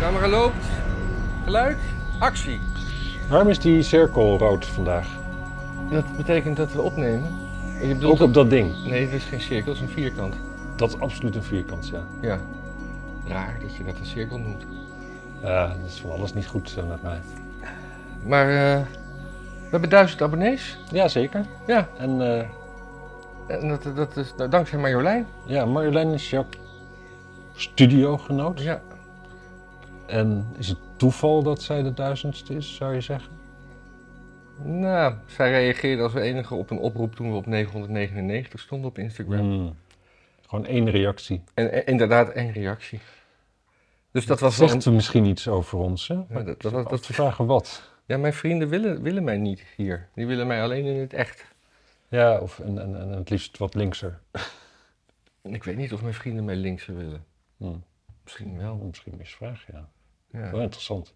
Camera loopt. Geluid. Actie. Waarom is die cirkel rood vandaag? Dat betekent dat we opnemen. Ook op dat ding. Nee, het is geen cirkel, het is een vierkant. Dat is absoluut een vierkant, ja. Ja. Raar dat je dat een cirkel noemt. Ja, dat is van alles niet goed eh, met mij. Maar eh, we hebben duizend abonnees. Ja, zeker. Ja. En eh, En dat, dat is nou, dankzij Marjolein. ja, Marjolein is jouw studiogenoot. Ja. En is het toeval dat zij de duizendste is, zou je zeggen? Nou, zij reageerde als enige op een oproep toen we op 999 stonden op Instagram. Hmm. Gewoon één reactie. En, en inderdaad één reactie. Dus dat was Zegt ze misschien iets over ons, hè? Ja, dat- dat- dat- te vragen wat. Ja, mijn vrienden willen, willen mij niet hier. Die willen mij alleen in het echt. Ja, of en, en, en het liefst wat linkser. Ik weet niet of mijn vrienden mij linkser willen. Hmm. Misschien wel. Misschien misvraag, ja. Ja, Wel interessant.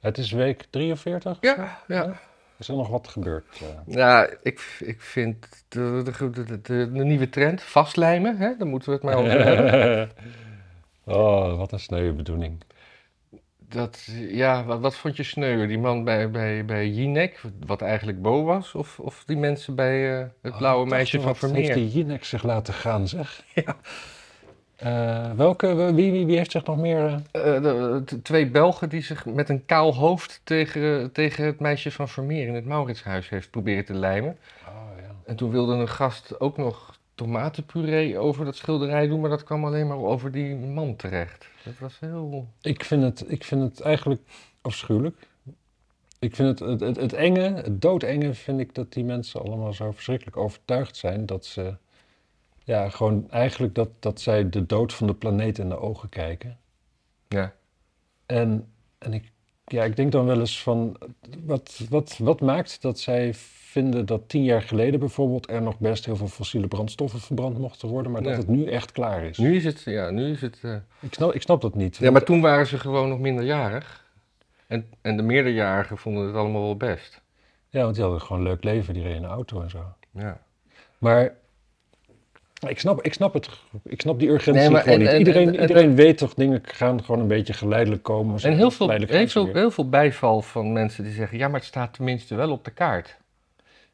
Het is week 43. ja. ja. Is er nog wat gebeurd? eh? Ja, ik, ik vind de, de, de, de, de nieuwe trend, vastlijmen, hè, daar moeten we het maar over hebben. oh, wat een sneuwe bedoeling. Dat, ja, wat, wat vond je sneuwer? Die man bij, bij, bij Jinek, wat eigenlijk Bo was? Of, of die mensen bij eh, het blauwe Oh, meisje van wat Vermeer? heeft die Jinek zich laten gaan, zeg? Ja. Eh, welke, wie, wie, wie heeft zich nog meer... eh, Eh, de- de twee Belgen die zich met een kaal hoofd tegen, tegen het meisje van Vermeer in het Mauritshuis heeft proberen te lijmen. Oh, ja. En toen wilde een gast ook nog tomatenpuree over dat schilderij doen, maar dat kwam alleen maar over die man terecht. Dat was heel... ik, vind het, ik vind het eigenlijk afschuwelijk. Ik vind het, het, het, het enge, het doodenge vind ik dat die mensen allemaal zo verschrikkelijk overtuigd zijn dat ze... Ja, gewoon eigenlijk dat, dat zij de dood van de planeet in de ogen kijken. Ja. En, en ik, ja, ik denk dan wel eens van, wat, wat, wat maakt dat zij vinden dat tien jaar geleden bijvoorbeeld er nog best heel veel fossiele brandstoffen verbrand mochten worden, maar dat het nu echt klaar is? Nu is het, ja, nu is het... eh, Ik, snap, ik snap dat niet. Ja, maar toen waren ze gewoon nog minderjarig. En, en de meerderjarigen vonden het allemaal wel best. Ja, want die hadden gewoon een leuk leven, die reden in een auto en zo. Ja. Maar ik snap, ik snap het, ik snap die urgentie Nee, maar gewoon en- niet. en- iedereen, en- iedereen weet toch, dingen gaan gewoon een beetje geleidelijk komen. En heel veel, heel, veel, heel veel bijval van mensen die zeggen... ja, maar het staat tenminste wel op de kaart.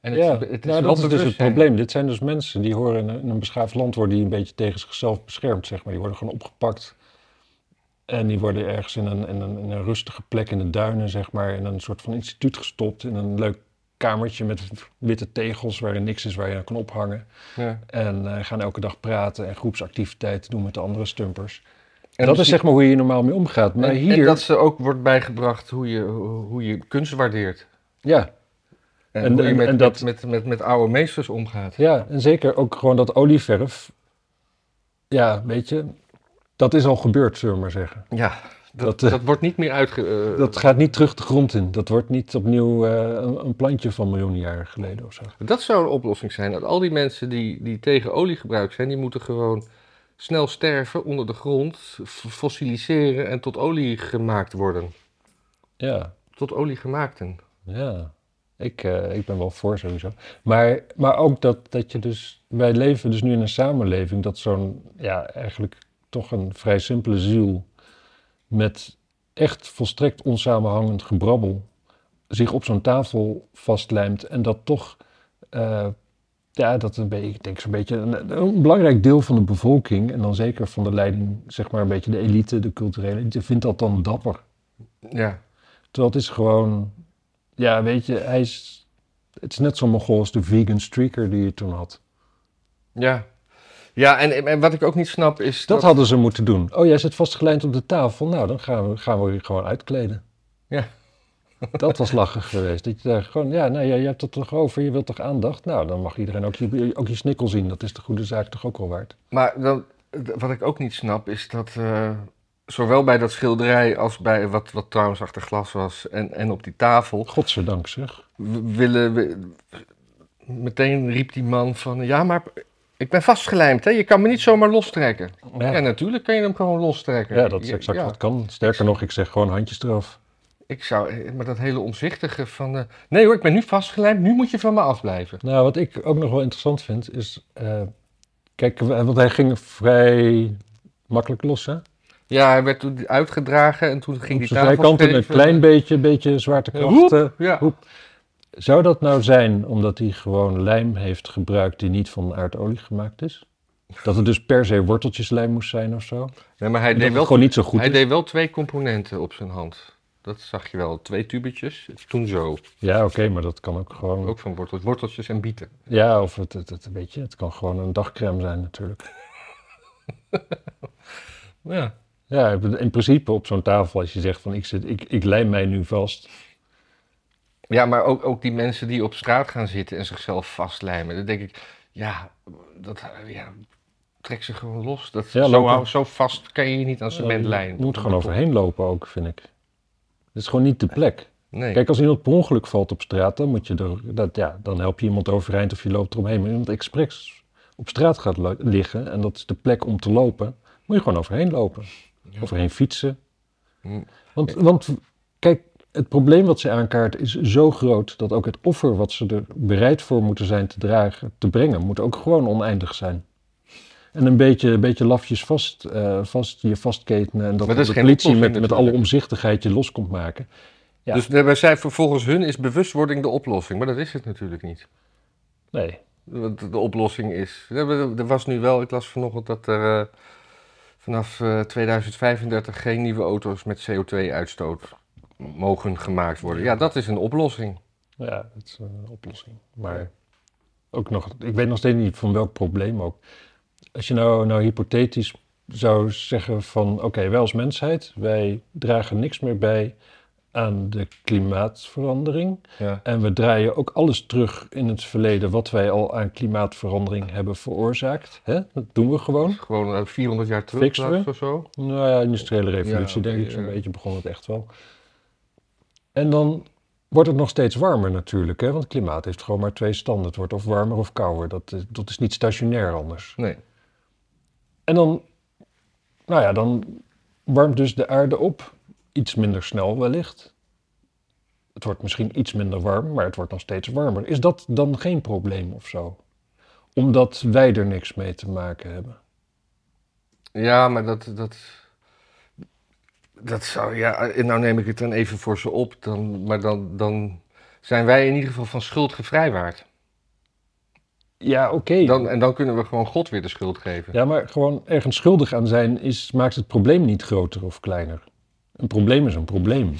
En het, ja, het is nou, dat is dus het probleem. Dit zijn dus mensen die horen in een, in een beschaafd land worden die een beetje tegen zichzelf beschermd, zeg maar. Die worden gewoon opgepakt. En die worden ergens in een, in een, in een rustige plek in de duinen, zeg maar, in een soort van instituut gestopt. In een leuk kamertje met witte tegels waarin niks is waar je aan kan ophangen. Ja. En eh, gaan elke dag praten en groepsactiviteiten doen met de andere stumpers. En dat is zeg maar hoe je normaal mee omgaat. Maar en, hier, en dat ze ook wordt bijgebracht hoe je, hoe je kunst waardeert. ja, En, En- hoe je met, en dat- met, met, met, met oude meesters omgaat. Ja, en zeker ook gewoon dat olieverf. Ja, weet je, dat is al gebeurd, zullen we maar zeggen. Ja, dat, Dat, dat, eh, wordt niet meer uitge... eh, Dat gaat niet terug de grond in. Dat wordt niet opnieuw eh, een, een plantje van miljoenen jaren geleden of zo. Dat zou een oplossing zijn. Dat al die mensen die, die tegen oliegebruik zijn, die moeten gewoon snel sterven onder de grond, fossiliseren en tot olie gemaakt worden. Ja, Tot olie gemaakten. ja. Ik, eh, ik ben wel voor sowieso. Maar, maar ook dat, dat je dus... Wij leven dus nu in een samenleving dat zo'n... Ja, eigenlijk toch een vrij simpele ziel... met echt volstrekt onsamenhangend gebrabbel... zich op zo'n tafel vastlijmt en dat toch... eh, ja, dat een beetje, ik denk zo'n beetje een, een belangrijk deel van de bevolking... en dan zeker van de leiding, zeg maar een beetje de elite, de culturele elite... vindt dat dan dapper. Ja. Terwijl het is gewoon... Ja, weet je, hij is... Het is net zo mongool als de vegan streaker die je toen had. Ja. Ja, en, en wat ik ook niet snap is. Dat hadden ze moeten doen. Oh, jij zit vastgelijnd op de tafel. Nou, dan gaan we, gaan we je gewoon uitkleden. Ja. Dat was lachen geweest. Dat je daar gewoon, ja, nou, ja, je hebt het toch over, je wilt toch aandacht? Nou, dan mag iedereen ook je, ook je snikkel zien. Dat is de goede zaak toch ook wel waard. Maar dan, wat ik ook niet snap is dat. eh, zowel bij dat schilderij als bij wat, wat trouwens achter glas was en, en op die tafel. Godzijdank zeg. willen. we- meteen riep die man van. Ja, maar ik ben vastgelijmd, hè? Je kan me niet zomaar lostrekken. Ja, Ja, natuurlijk kan je hem gewoon lostrekken. ja dat is exact Ja, wat kan. Sterker nog, ik zeg gewoon handjes eraf. Ik zou. Maar dat hele omzichtige van. eh, nee hoor, ik ben nu vastgelijmd, nu moet je van me afblijven. Nou, wat ik ook nog wel interessant vind, is... eh, kijk, want hij ging vrij makkelijk los, hè? Ja, hij werd toen uitgedragen en toen ging Op die zijn zijkanten een tafelsteven- klein beetje, beetje zwaartekracht. Woep, eh, Ja. Hoe- Zou dat nou zijn omdat hij gewoon lijm heeft gebruikt die niet van aardolie gemaakt is? Dat het dus per se worteltjeslijm moest zijn of zo? Nee, maar hij deed wel gewoon niet zo goed Hij is? deed wel twee componenten op zijn hand. Dat zag je wel. Twee tubetjes. Toen zo. Ja, oké, maar dat kan ook gewoon... Ook van wortels, worteltjes en bieten. Ja, of het, het, het, weet je, het kan gewoon een dagcrème zijn natuurlijk. Ja. Ja, in principe op zo'n tafel als je zegt van ik, zit, ik, ik lijm mij nu vast. Ja, maar ook, ook die mensen die op straat gaan zitten en zichzelf vastlijmen. Dan denk ik, ja, dat, ja trek ze gewoon los. Dat, Ja, zo, zo vast kan je je niet aan cement Je lijnen. moet gewoon overheen lopen ook, vind ik. Het is gewoon niet de plek. Nee. Kijk, als iemand per ongeluk valt op straat, dan, moet je er, dat, ja, dan help je iemand overeind of je loopt eromheen. Maar iemand expres op straat gaat liggen en dat is de plek om te lopen, moet je gewoon overheen lopen. Ja. Overheen fietsen. Mm. Want, want kijk, het probleem wat ze aankaart is zo groot dat ook het offer wat ze er bereid voor moeten zijn te dragen, te brengen, moet ook gewoon oneindig zijn. En een beetje, een beetje lafjes vast, eh, vast, je vastketenen en dat, de politie met, met alle omzichtigheid je los komt maken. Ja. Dus daarbij zei volgens hun is bewustwording de oplossing. Maar dat is het natuurlijk niet. Nee, Want de oplossing is. Er was nu wel, ik las vanochtend dat er eh, vanaf eh, 2035 geen nieuwe auto's met CO2-uitstoot mogen gemaakt worden. Ja, dat is een oplossing. ja, het is een oplossing. Maar ook nog, ik weet nog steeds niet van welk probleem ook. Als je nou, nou hypothetisch zou zeggen van, oké, wij als mensheid, wij dragen niks meer bij aan de klimaatverandering. Ja. En we draaien ook alles terug in het verleden wat wij al aan klimaatverandering hebben veroorzaakt. Hè? Dat doen we gewoon. Gewoon eh, 400 jaar terug of zo. Nou ja, industriële revolutie Ja, denk ik zo'n ja. beetje begon het echt wel. En dan wordt het nog steeds warmer natuurlijk, hè? want het klimaat heeft gewoon maar twee standen. Het wordt of warmer of kouder. Dat, is- dat is niet stationair anders. Nee. En dan, nou ja, dan warmt dus de aarde op. Iets minder snel wellicht. Het wordt misschien iets minder warm, maar het wordt nog steeds warmer. Is dat dan geen probleem of zo? Omdat wij er niks mee te maken hebben. Ja, maar dat, dat. Dat zou. Ja, eh, nou neem ik het dan even voor ze op. Dan, maar dan, dan zijn wij in ieder geval van schuld gevrijwaard. Ja, oké. Dan, en dan kunnen we gewoon God weer de schuld geven. Ja, maar gewoon ergens schuldig aan zijn is, maakt het probleem niet groter of kleiner. Een probleem is een probleem.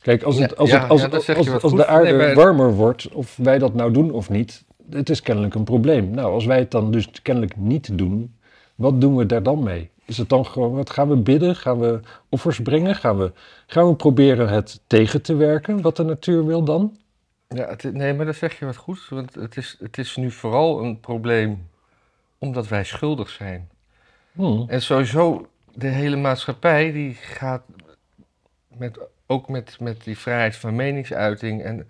Kijk, als, het, als, ja, het, als, ja, de aarde Nee, maar- warmer wordt, of wij dat nou doen of niet, het is kennelijk een probleem. Nou, als wij het dan dus kennelijk niet doen, wat doen we daar dan mee? Is het dan gewoon, wat gaan we bidden? Gaan we offers brengen? Gaan we, gaan we proberen het tegen te werken, wat de natuur wil dan? Ja, het, nee, maar dat zeg je wat goed. Want het is, het is nu vooral een probleem omdat wij schuldig zijn. Hm. En sowieso, de hele maatschappij die gaat met, ook met, met die vrijheid van meningsuiting. En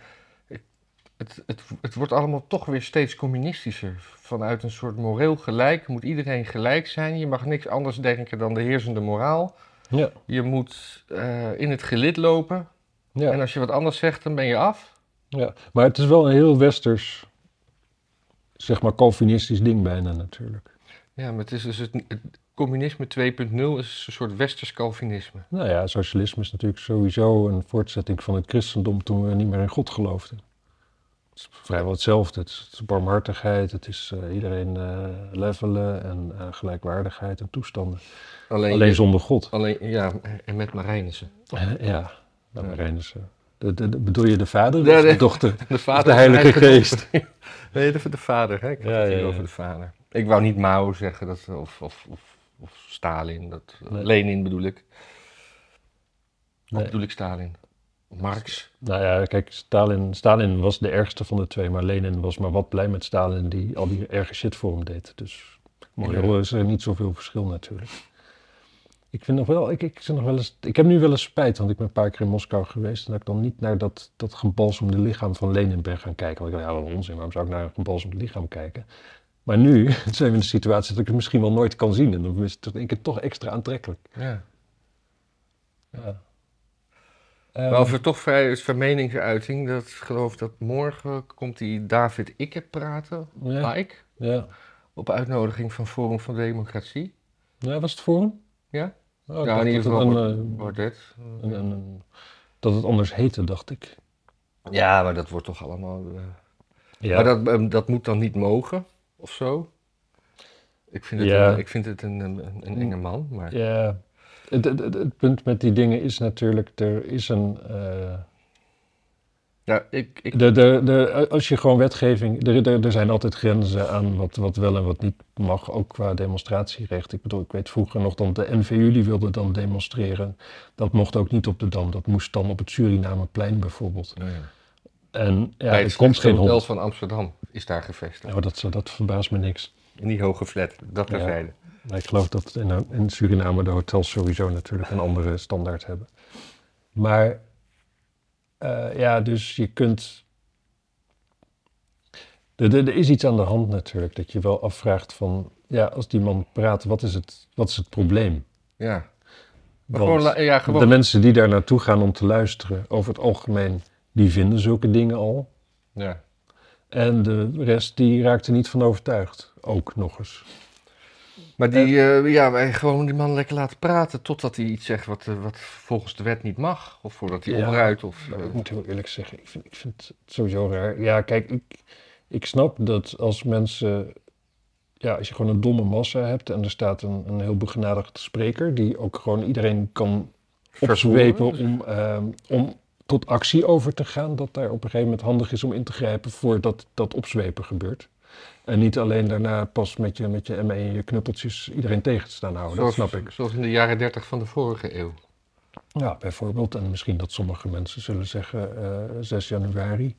het, het, het wordt allemaal toch weer steeds communistischer. Vanuit een soort moreel gelijk moet iedereen gelijk zijn. Je mag niks anders denken dan de heersende moraal. Ja, Je moet eh, in het gelid lopen. ja. En als je wat anders zegt, dan ben je af. Ja, maar het is wel een heel westers, zeg maar Calvinistisch ding bijna natuurlijk. Ja, maar het is dus het, het communisme 2.0 is een soort westers Calvinisme. Nou ja, socialisme is natuurlijk sowieso een voortzetting van het christendom toen we niet meer in God geloofden. Het is vrijwel hetzelfde. Het is, het is barmhartigheid, het is eh, iedereen eh, levelen en eh, gelijkwaardigheid en toestanden. Alleen, Alleen zonder God. alleen ja, en met Marijnissen. Ja. De, de, de- bedoel je de vader of de de- dochter? De vader. de Heilige Geest? Nee, de, de vader. Hè? Ik had Ja, het hier ja. over de vader. Ik wou niet Mao zeggen, dat, of, of, of, of Stalin. Dat, Nee. Lenin bedoel ik. Of Nee. bedoel ik Stalin? Marx. Nou ja, kijk, Stalin, Stalin was de ergste van de twee, maar Lenin was maar wat blij met Stalin die al die erge shit voor hem deed. Dus moreel is er niet zoveel verschil natuurlijk. Ik vind nog wel, ik, ik, nog wel eens, ik heb nu wel eens spijt, want ik ben een paar keer in Moskou geweest en dat ik dan niet naar dat, dat gebalsemde lichaam van Lenin ben gaan kijken. Want ik dacht, ja, wat onzin, waarom zou ik naar een gebalsemd lichaam kijken? Maar nu zijn we in de situatie dat ik het misschien wel nooit kan zien en dan is het denk ik toch extra aantrekkelijk. Ja. Ja. Maar over toch vrij is van meningsuiting. Dat geloof dat morgen komt die David Ikke praten. ja, Ike. ja. Op uitnodiging van Forum van Democratie. ja, was het hem? Ja? Oh, ja, in ieder geval een, eh, een- een- dat het anders heette, dacht ik. Ja, maar dat wordt toch allemaal... eh, Ja, Maar dat, ehm, dat moet dan niet mogen, of zo? Ik vind het, Ja. een, ik vind het een, een, een enge man, maar... ja. Het, het, het- het punt met die dingen is natuurlijk, er is een... eh, Ja, ik, ik, de, de, de, als je gewoon wetgeving... Er, er, zijn altijd grenzen aan wat, wat wel en wat niet mag, ook qua demonstratierecht. Ik bedoel, ik weet vroeger nog dat de NVU die wilde dan demonstreren. Dat mocht ook niet op de Dam, dat moest dan op het Surinameplein bijvoorbeeld. nou ja. En ja, Bij het er komt geen hotel van Amsterdam is daar gevestigd. Oh, dat, dat verbaast me niks. In die hoge flat, dat Ja. terzijde. Ik geloof dat in, in Suriname de hotels sowieso natuurlijk een andere standaard hebben. Maar eh, ja, dus je kunt. Er, er, is iets aan de hand natuurlijk, dat je wel afvraagt van, ja, als die man praat, wat is het, wat is het probleem? Ja. Gewoon, ja, gewoon de mensen die daar naartoe gaan om te luisteren, over het algemeen, die vinden zulke dingen al. ja. En de rest, die raakt er niet van overtuigd. Ook nog eens. Maar die, eh, ja, wij gewoon die man lekker laten praten totdat hij iets zegt wat, eh, wat volgens de wet niet mag. Of voordat hij Ja. Of, eh, ik moet heel eerlijk zeggen, ik vind, ik vind het sowieso raar. Ja, kijk, ik, ik snap dat als mensen... Ja, als je gewoon een domme massa hebt en er staat een, een heel begenadigd spreker... die ook gewoon iedereen kan opzwepen om, ehm, om tot actie over te gaan... dat daar op een gegeven moment handig is om in te grijpen voordat dat opzwepen gebeurt. En niet alleen daarna pas met je, met je ME en je knuppeltjes iedereen tegen te staan houden. zoals, dat snap ik. Zoals in de jaren dertig van de vorige eeuw. Ja, bijvoorbeeld. En misschien dat sommige mensen zullen zeggen eh 6 januari.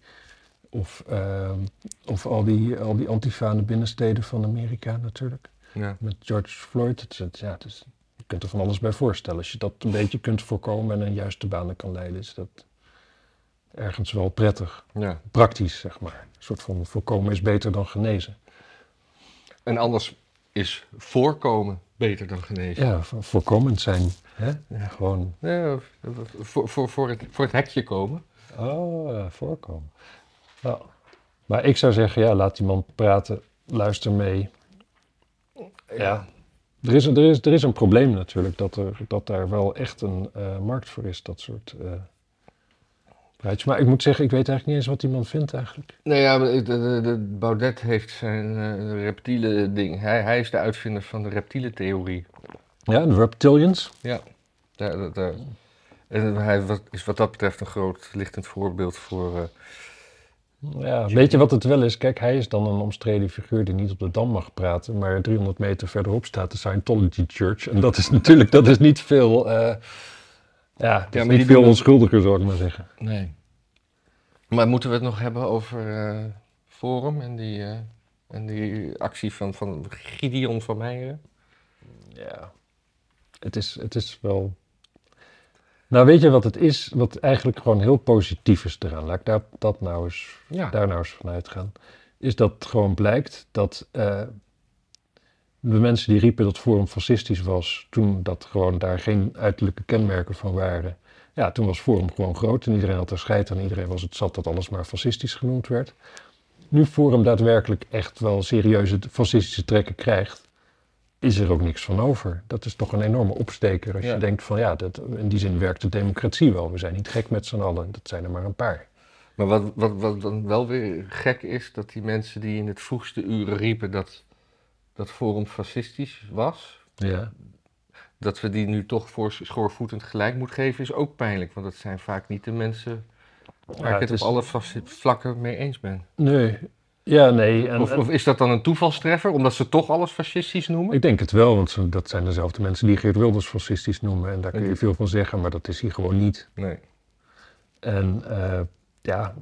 Of, ehm, of al die, al die antifane binnensteden van Amerika natuurlijk. Ja. Met George Floyd. Het- ja, het is, je kunt er van alles bij voorstellen. Als je dat een beetje kunt voorkomen en een juiste banen kan leiden, is dat ergens wel prettig. ja. Praktisch, zeg maar. Een soort van voorkomen is beter dan genezen. En anders is voorkomen beter dan genezen. Ja, vo- voorkomend zijn. Hè? Ja. Gewoon Ja, voor, voor, voor, het, voor het hekje komen. Oh, ja, voorkomen. Nou, maar ik zou zeggen, ja, laat die man praten, luister mee. Ja. Er is, er, is, er is een probleem natuurlijk, dat, er, dat daar wel echt een eh, markt voor is, dat soort Maar ik moet zeggen, ik weet eigenlijk niet eens wat die man vindt eigenlijk. Nou ja, de, de, de Baudet heeft zijn eh, reptiele ding. Hij, hij is de uitvinder van de reptiele theorie. Ja, de reptilians. Daar, daar, daar- En hij wat- is wat dat betreft een groot lichtend voorbeeld voor... eh, Ja, weet je wat het wel is? Kijk, hij is dan een omstreden figuur die niet op de Dam mag praten, maar 300 meter verderop staat de Scientology Church. En dat is natuurlijk, dat is niet veel, eh, ja, dat is maar niet die veel onschuldiger, zou ik maar zeggen. Nee. Maar moeten we het nog hebben over eh, Forum en die, eh, en die actie van, van Gideon van Meijeren? Ja, het is, het is wel. Nou, weet je wat het is? Wat eigenlijk gewoon heel positief is eraan. Laat ik daar, dat nou eens, Ja. daar nou eens vanuit gaan. Is dat het gewoon blijkt dat eh, de mensen die riepen dat Forum fascistisch was, toen dat gewoon daar geen uiterlijke kenmerken van waren. Ja, toen was Forum gewoon groot en iedereen had er scheid aan. Iedereen was het zat dat alles maar fascistisch genoemd werd. Nu Forum daadwerkelijk echt wel serieuze fascistische trekken krijgt, is er ook niks van over. Dat is toch een enorme opsteker als Ja. je denkt van ja, dat, in die zin werkt de democratie wel. We zijn niet gek met z'n allen, dat zijn er maar een paar. Maar wat, wat, wat dan wel weer gek is, dat die mensen die in het vroegste uren riepen dat dat Forum fascistisch was, Ja. dat we die nu toch voor schoorvoetend gelijk moeten geven, is ook pijnlijk. Want dat zijn vaak niet de mensen waar Ja, ik het is- op alle vlakken mee eens ben. Nee, ja, nee. En, Of, en- of is dat dan een toevalstreffer, omdat ze toch alles fascistisch noemen? ik denk het wel, want dat zijn dezelfde mensen die Geert Wilders fascistisch noemen. En daar kun je veel van zeggen, maar dat is hij gewoon niet. Nee. En eh, ja,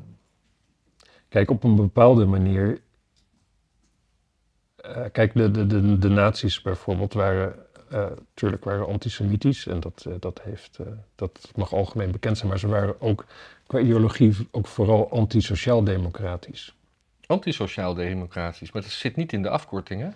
kijk, op een bepaalde manier. Eh, kijk, de, de, de, de nazi's bijvoorbeeld waren, eh natuurlijk waren antisemitisch. En dat, eh, dat, heeft, eh, dat mag algemeen bekend zijn. Maar ze waren ook qua ideologie ook vooral antisociaal-democratisch. Antisociaal-democratisch, maar dat zit niet in de afkorting, hè?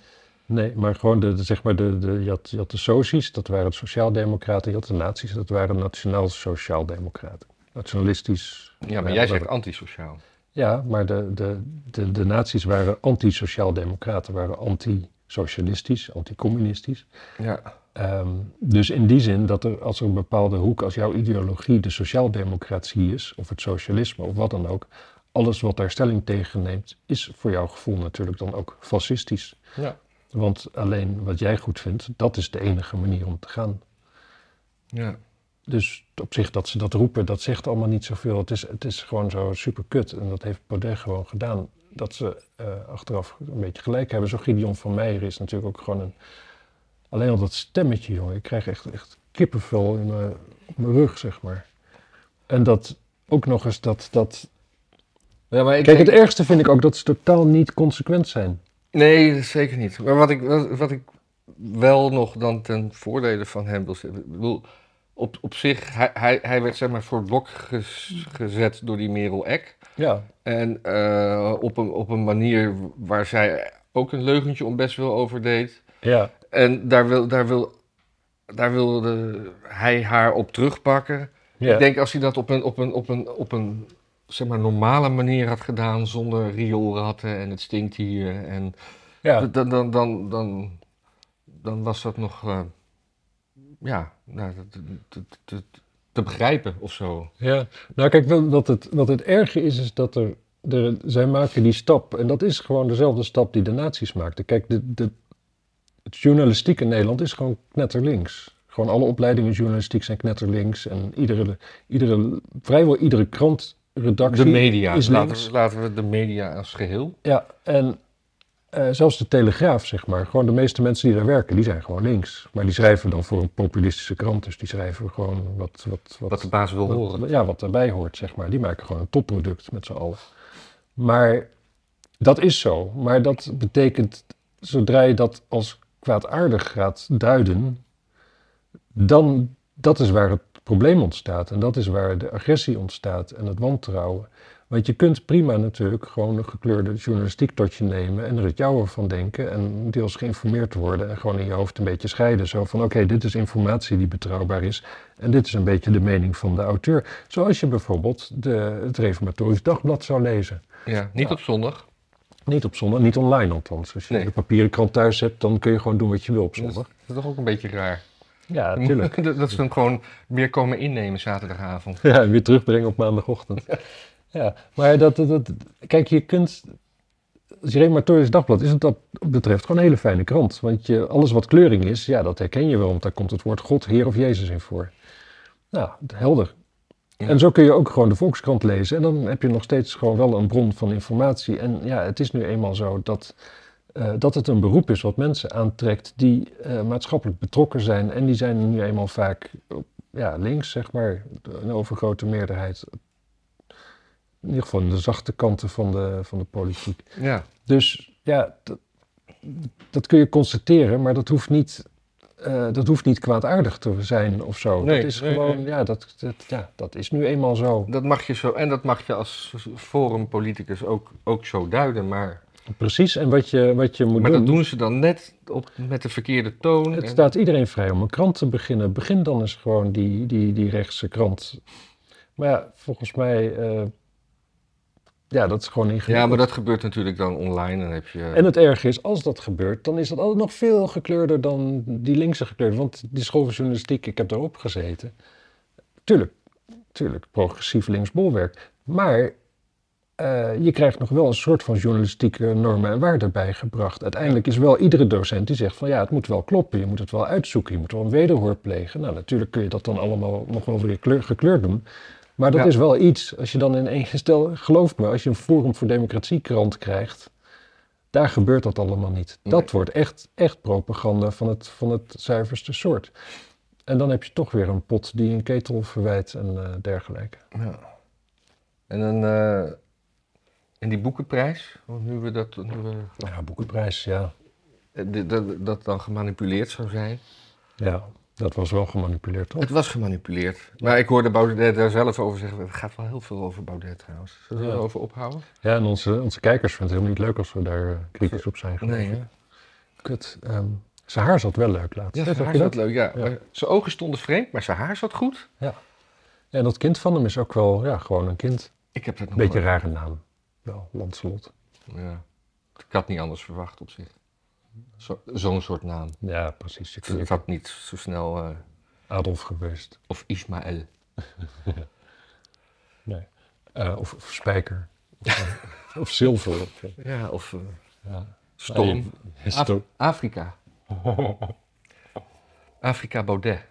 Nee, maar gewoon de, de- zeg maar de, de, je, had, je had de soci's, dat waren sociaaldemocraten. Je had de nazi's, dat waren nationaal-sociaaldemocraten. Nationalistisch. Ja, maar jij zegt antisociaal. Ja, maar de, de, de, de nazi's waren anti-sociaal-democraten, waren anti-socialistisch, anti-communistisch. Ja. Ehm, dus in die zin dat er als er een bepaalde hoek, als jouw ideologie de sociaaldemocratie is, of het socialisme of wat dan ook, alles wat daar stelling tegen neemt, is voor jouw gevoel natuurlijk dan ook fascistisch. Ja. Want alleen wat jij goed vindt, dat is de enige manier om te gaan. Ja. Dus op zich dat ze dat roepen, dat zegt allemaal niet zoveel. Het is, het is gewoon zo super kut. En dat heeft Baudet gewoon gedaan. Dat ze eh, achteraf een beetje gelijk hebben. Zo Gideon van Meijer is natuurlijk ook gewoon een... Alleen al dat stemmetje, jongen. Ik krijg echt, echt kippenvel in mijn, op mijn rug, zeg maar. En dat ook nog eens dat... dat Ja, maar ik Kijk, denk- het ergste vind ik ook dat ze totaal niet consequent zijn. Nee, zeker niet. Maar wat ik, wat, wat ik wel nog dan ten voordele van hem wil zeggen. Ik bedoel, op, op zich, hij, hij, hij werd zeg maar voor het blok ges- gezet door die Merel Eck. Ja, En eh, op, een, op een manier waar zij ook een leugentje om best wel over deed. ja, En daar, wil, daar, wil, daar wilde hij haar op terugpakken. ja. Ik denk als hij dat op een, op een, op een, op een zeg maar, normale manier had gedaan, zonder rioolratten en het stinkt hier. En ja. dan, dan, dan, dan, dan was dat nog, eh, ja, nou, te, te, te, te begrijpen of zo. Ja, nou kijk, wat het, wat het erge is, is dat er, er, zij maken die stap, en dat is gewoon dezelfde stap die de nazi's maakten. Kijk, de, de, het journalistiek in Nederland is gewoon knetterlinks. Gewoon alle opleidingen journalistiek zijn knetterlinks en iedere, iedere, vrijwel iedere krantredactie De media, is laten, we, laten we de media als geheel. Ja, en eh, zelfs de Telegraaf, zeg maar. Gewoon de meeste mensen die daar werken, die zijn gewoon links. Maar die schrijven dan voor een populistische krant. Dus die schrijven gewoon wat... wat, wat Wat de baas wil horen. wat- ja, wat erbij hoort, zeg maar. Die maken gewoon een topproduct met z'n allen. Maar dat is zo. Maar dat betekent, zodra je dat als kwaadaardig gaat duiden, dan, dat is waar het probleem ontstaat. En dat is waar de agressie ontstaat en het wantrouwen. Want je kunt prima natuurlijk gewoon een gekleurde journalistiek tot je nemen en er het jouwe van denken en deels geïnformeerd worden en gewoon in je hoofd een beetje scheiden. Zo van oké, dit is informatie die betrouwbaar is en dit is een beetje de mening van de auteur. Zoals je bijvoorbeeld de, het Reformatorisch Dagblad zou lezen. Ja, niet op zondag. Niet op zondag, niet online althans. Als je Nee. de papieren krant thuis hebt, dan kun je gewoon doen wat je wil op zondag. dat is toch ook een beetje raar. Ja, natuurlijk. dat, ze hem gewoon weer komen innemen zaterdagavond. Ja, en weer terugbrengen op maandagochtend. Ja, maar dat, dat, dat- kijk, je kunt, als je Reformatorisch Dagblad is het dat betreft gewoon een hele fijne krant. Want je, alles wat kleuring is, ja, dat herken je wel, want daar komt het woord God, Heer of Jezus in voor. Nou, helder. Ja. En zo kun je ook gewoon de Volkskrant lezen en dan heb je nog steeds gewoon wel een bron van informatie. En ja, het is nu eenmaal zo dat, eh, dat het een beroep is wat mensen aantrekt die eh, maatschappelijk betrokken zijn. En die zijn nu eenmaal vaak ja, links, zeg maar, een overgrote meerderheid. In ieder geval in de zachte kanten van de, van de politiek. Ja, Dus ja, dat, dat kun je constateren, maar dat hoeft niet, eh, dat hoeft niet kwaadaardig te zijn of zo. Nee, dat is nee, gewoon, nee. ja dat, dat, ja, dat is nu eenmaal zo. dat mag je zo. En dat mag je als forumpoliticus ook, ook zo duiden. Maar, Precies, en wat je, wat je moet maar doen, dat doen ze dan net op, met de verkeerde toon. het En- staat iedereen vrij om een krant te beginnen. Begin dan eens gewoon die, die, die rechtse krant. Maar ja, volgens mij, eh, ja, dat is gewoon ingewikkeld. Ja, maar dat gebeurt natuurlijk dan online. Dan heb je. En het erge is, als dat gebeurt, dan is dat altijd nog veel gekleurder dan die linkse gekleurde. Want die school van journalistiek, ik heb daarop gezeten. Tuurlijk, tuurlijk, progressief links bolwerk. Maar eh, je krijgt nog wel een soort van journalistieke normen en waarden bijgebracht. Uiteindelijk is wel iedere docent die zegt van ja, het moet wel kloppen. Je moet het wel uitzoeken, je moet wel een wederhoor plegen. Nou, natuurlijk kun je dat dan allemaal nog wel weer kleur- gekleurd doen. Maar dat Ja. is wel iets, als je dan in één stel, geloof me, als je een Forum voor Democratie krant krijgt, daar gebeurt dat allemaal niet. Dat wordt echt, echt propaganda van het, van het zuiverste soort. En dan heb je toch weer een pot die een ketel verwijt en eh, dergelijke. Ja. En dan. eh en die boekenprijs, want nu we dat. Nu we, Ja, boekenprijs, ja. eh, dit- dat, dat dan gemanipuleerd zou zijn. Ja, dat was wel gemanipuleerd, toch? Het was gemanipuleerd. Maar ik hoorde Baudet daar zelf over zeggen. Het gaat wel heel veel over Baudet trouwens. Zullen we Ja. erover ophouden? Ja, en onze, onze kijkers vinden het helemaal niet leuk als we daar eh, kritisch op zijn. geloof Nee, hè? Kut. ehm, zijn haar zat wel leuk laatst. Ja, zijn haar dat? zat leuk, ja. Ja. Zijn ogen stonden vreemd, maar zijn haar zat goed. En dat kind van hem is ook wel, ja, gewoon een kind. Ik heb dat nog Beetje een rare naam. Wel, Lancelot. Ja. Ik had niet anders verwacht op zich. Zo- Zo'n soort naam. Ja, precies. Je Het kunt had niet zo snel... eh, Adolf geweest. of Ismaël. Nee. Eh, of, of Spijker. Of, of Zilver. Of, eh, Ja, of eh, ja. Storm. Afrika. Afrika Baudet.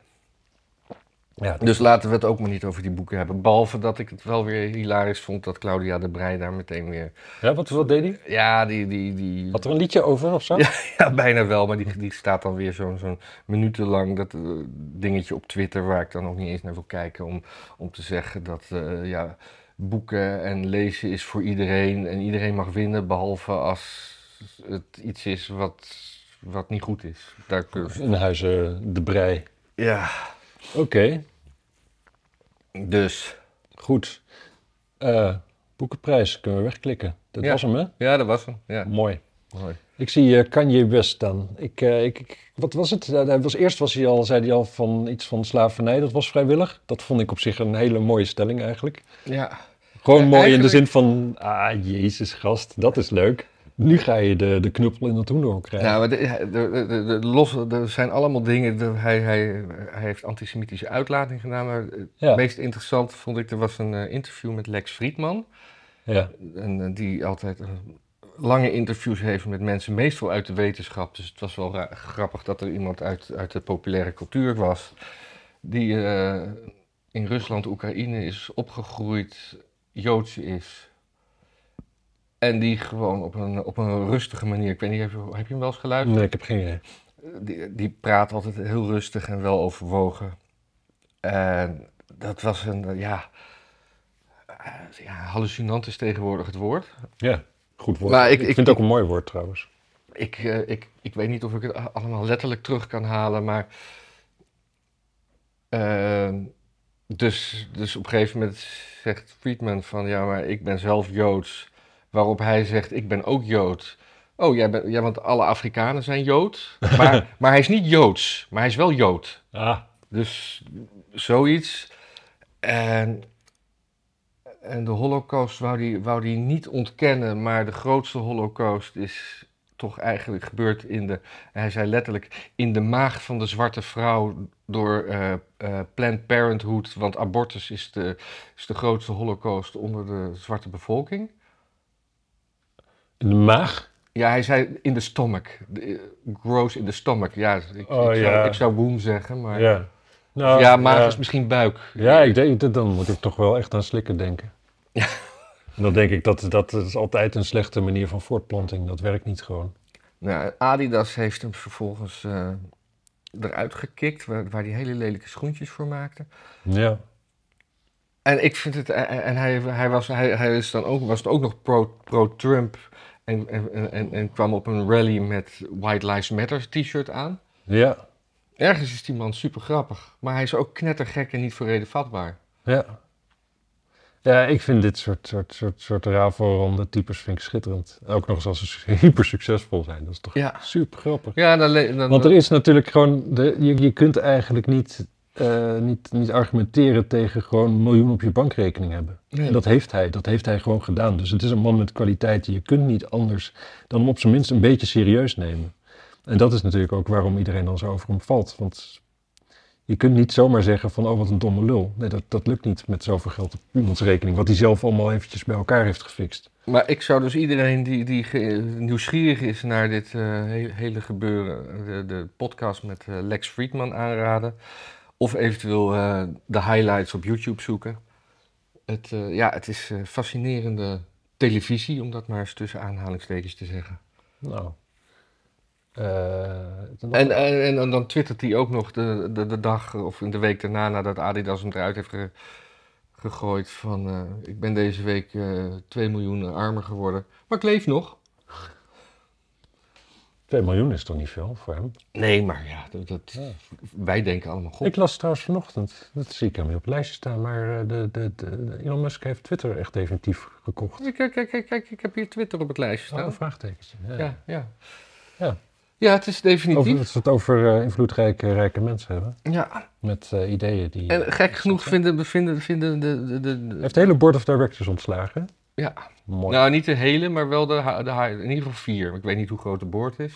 Ja, Dus laten we het ook maar niet over die boeken hebben. Behalve dat ik het wel weer hilarisch vond dat Claudia de Breij daar meteen weer... ja, wat, wat deed hij? Ja, die... die, die Had er een liedje over of zo? Ja, ja, bijna wel. Maar die, die staat dan weer zo'n zo'n minutenlang dat eh, dingetje op Twitter... waar ik dan nog niet eens naar wil kijken... om, om te zeggen dat eh, ja, boeken en lezen is voor iedereen... en iedereen mag winnen, behalve als het iets is wat, wat niet goed is. Daar kun In huizen De Brei. Ja, Oké, dus... goed. Eh, boekenprijs kunnen we wegklikken. Dat Ja. was hem, hè? Ja, dat was hem. Ja, Mooi. mooi. Ik zie eh, Kanye West dan. Ik, eh, ik, ik- wat was het? Hij was, eerst was hij al, zei hij al van iets van slavernij. Dat was vrijwillig. Dat vond ik op zich een hele mooie stelling eigenlijk. Ja, Gewoon Ja, mooi in de zin van... Ah, jezus gast, dat is leuk. Nu ga je de, de knuppel in het hoenderhok krijgen. Ja, maar de, de, de, losse, er zijn allemaal dingen. hij, hij, hij heeft antisemitische uitlating gedaan. Maar het Ja. meest interessant vond ik, er was een eh, interview met Lex Friedman. Ja. En, eh, die altijd eh, lange interviews heeft met mensen, meestal uit de wetenschap. Dus het was wel ra- grappig dat er iemand uit, uit de populaire cultuur was. Die in Rusland, Oekraïne is opgegroeid, Joods is. En die gewoon op een, op een rustige manier, ik weet niet, heb je, heb je hem wel eens geluisterd? Nee, ik heb geen idee. Die, die praat altijd heel rustig en wel overwogen. En dat was een, eh, ja, eh, ja, hallucinant is tegenwoordig het woord. Ja, goed woord. Maar ik- ik, ik- vind het ook een mooi woord trouwens. Ik, eh, ik, ik weet niet of ik het allemaal letterlijk terug kan halen, maar. dus, dus op een gegeven moment zegt Friedman van ja, maar ik ben zelf Joods. Waarop hij zegt: Ik ben ook Jood. Oh, jij bent, ja, want alle Afrikanen zijn Jood. Maar, maar hij is niet Joods, maar hij is wel Jood. Ah, Dus zoiets. En, en de holocaust wou die, wou die niet ontkennen, maar de grootste holocaust is toch eigenlijk gebeurd in de, hij zei letterlijk, in de maag van de zwarte vrouw door eh, eh, Planned Parenthood, want abortus is de, is de grootste holocaust onder de zwarte bevolking. In de maag? Ja, hij zei in de stomach, eh, gross in de stomach. Ja, ik, ik, Oh, zou, ja. ik zou womb zeggen, maar ja, Ja. Nou, maag ja. is misschien buik. Ja, ik denk, dat- dan moet ik toch wel echt aan slikken denken. Ja. En dan denk ik, dat, dat is altijd een slechte manier van voortplanting. Dat werkt niet gewoon. Nou, Adidas heeft hem vervolgens eh, eruit gekikt, waar, waar hij hele lelijke schoentjes voor maakte. Ja. En ik vind het, en en hij, hij, was, hij, hij is dan ook, was het ook nog pro- pro-Trump en, en, en, en kwam op een rally met White Lives Matter t-shirt aan. Ja. Ergens is die man super grappig, maar hij is ook knettergek en niet voor reden vatbaar. Ja. Ja, ik vind dit soort, soort, soort, soort rafelronde types vind ik schitterend. Ook nog eens als ze hyper succesvol zijn. Dat is toch Ja. super grappig. Ja, dan, dan, Want er is natuurlijk gewoon, de, je, je kunt eigenlijk niet, eh, niet, niet argumenteren tegen gewoon een miljoen op je bankrekening hebben. Nee. En dat heeft hij, dat heeft hij gewoon gedaan. Dus het is een man met kwaliteiten. Je kunt niet anders dan hem op zijn minst een beetje serieus nemen. En dat is natuurlijk ook waarom iedereen dan zo over hem valt. Want je kunt niet zomaar zeggen van, oh wat een domme lul. Nee, dat, dat lukt niet met zoveel geld op iemands rekening. Wat hij zelf allemaal eventjes bij elkaar heeft gefixt. Maar ik zou dus iedereen die, die nieuwsgierig is naar dit eh, he- hele gebeuren, de, de podcast met eh, Lex Friedman aanraden. Of eventueel eh, de highlights op YouTube zoeken. Het, eh, ja, het is eh, fascinerende televisie, om dat maar eens tussen aanhalingstekens te zeggen. Nou. En, en, en dan- twittert hij ook nog de, de, de dag of in de week daarna nadat Adidas hem eruit heeft ge- gegooid van ik ben deze week eh 2 miljoen armer geworden, maar ik leef nog. 2 miljoen is toch niet veel voor hem? Nee, maar ja, dat, dat- Ja. wij denken allemaal goed. Ik las trouwens vanochtend, dat zie ik helemaal niet op het lijstje staan, maar eh, de, de, de, Elon Musk heeft Twitter echt definitief gekocht. Kijk, kijk, kijk, kijk, ik heb hier Twitter op het lijstje Oh, staan. een vraagtekentje. Ja. ja, ja. Ja. Ja, het is Over, definitief. dat we het over eh, invloedrijke rijke mensen hebben, Ja, met eh, ideeën die... en gek genoeg vinden, vinden, vinden de, de, de, heeft de hele board of directors ontslagen. Ja. Mooi. Nou, niet de hele, maar wel de, de, in ieder geval vier. Ik weet niet hoe groot de board is.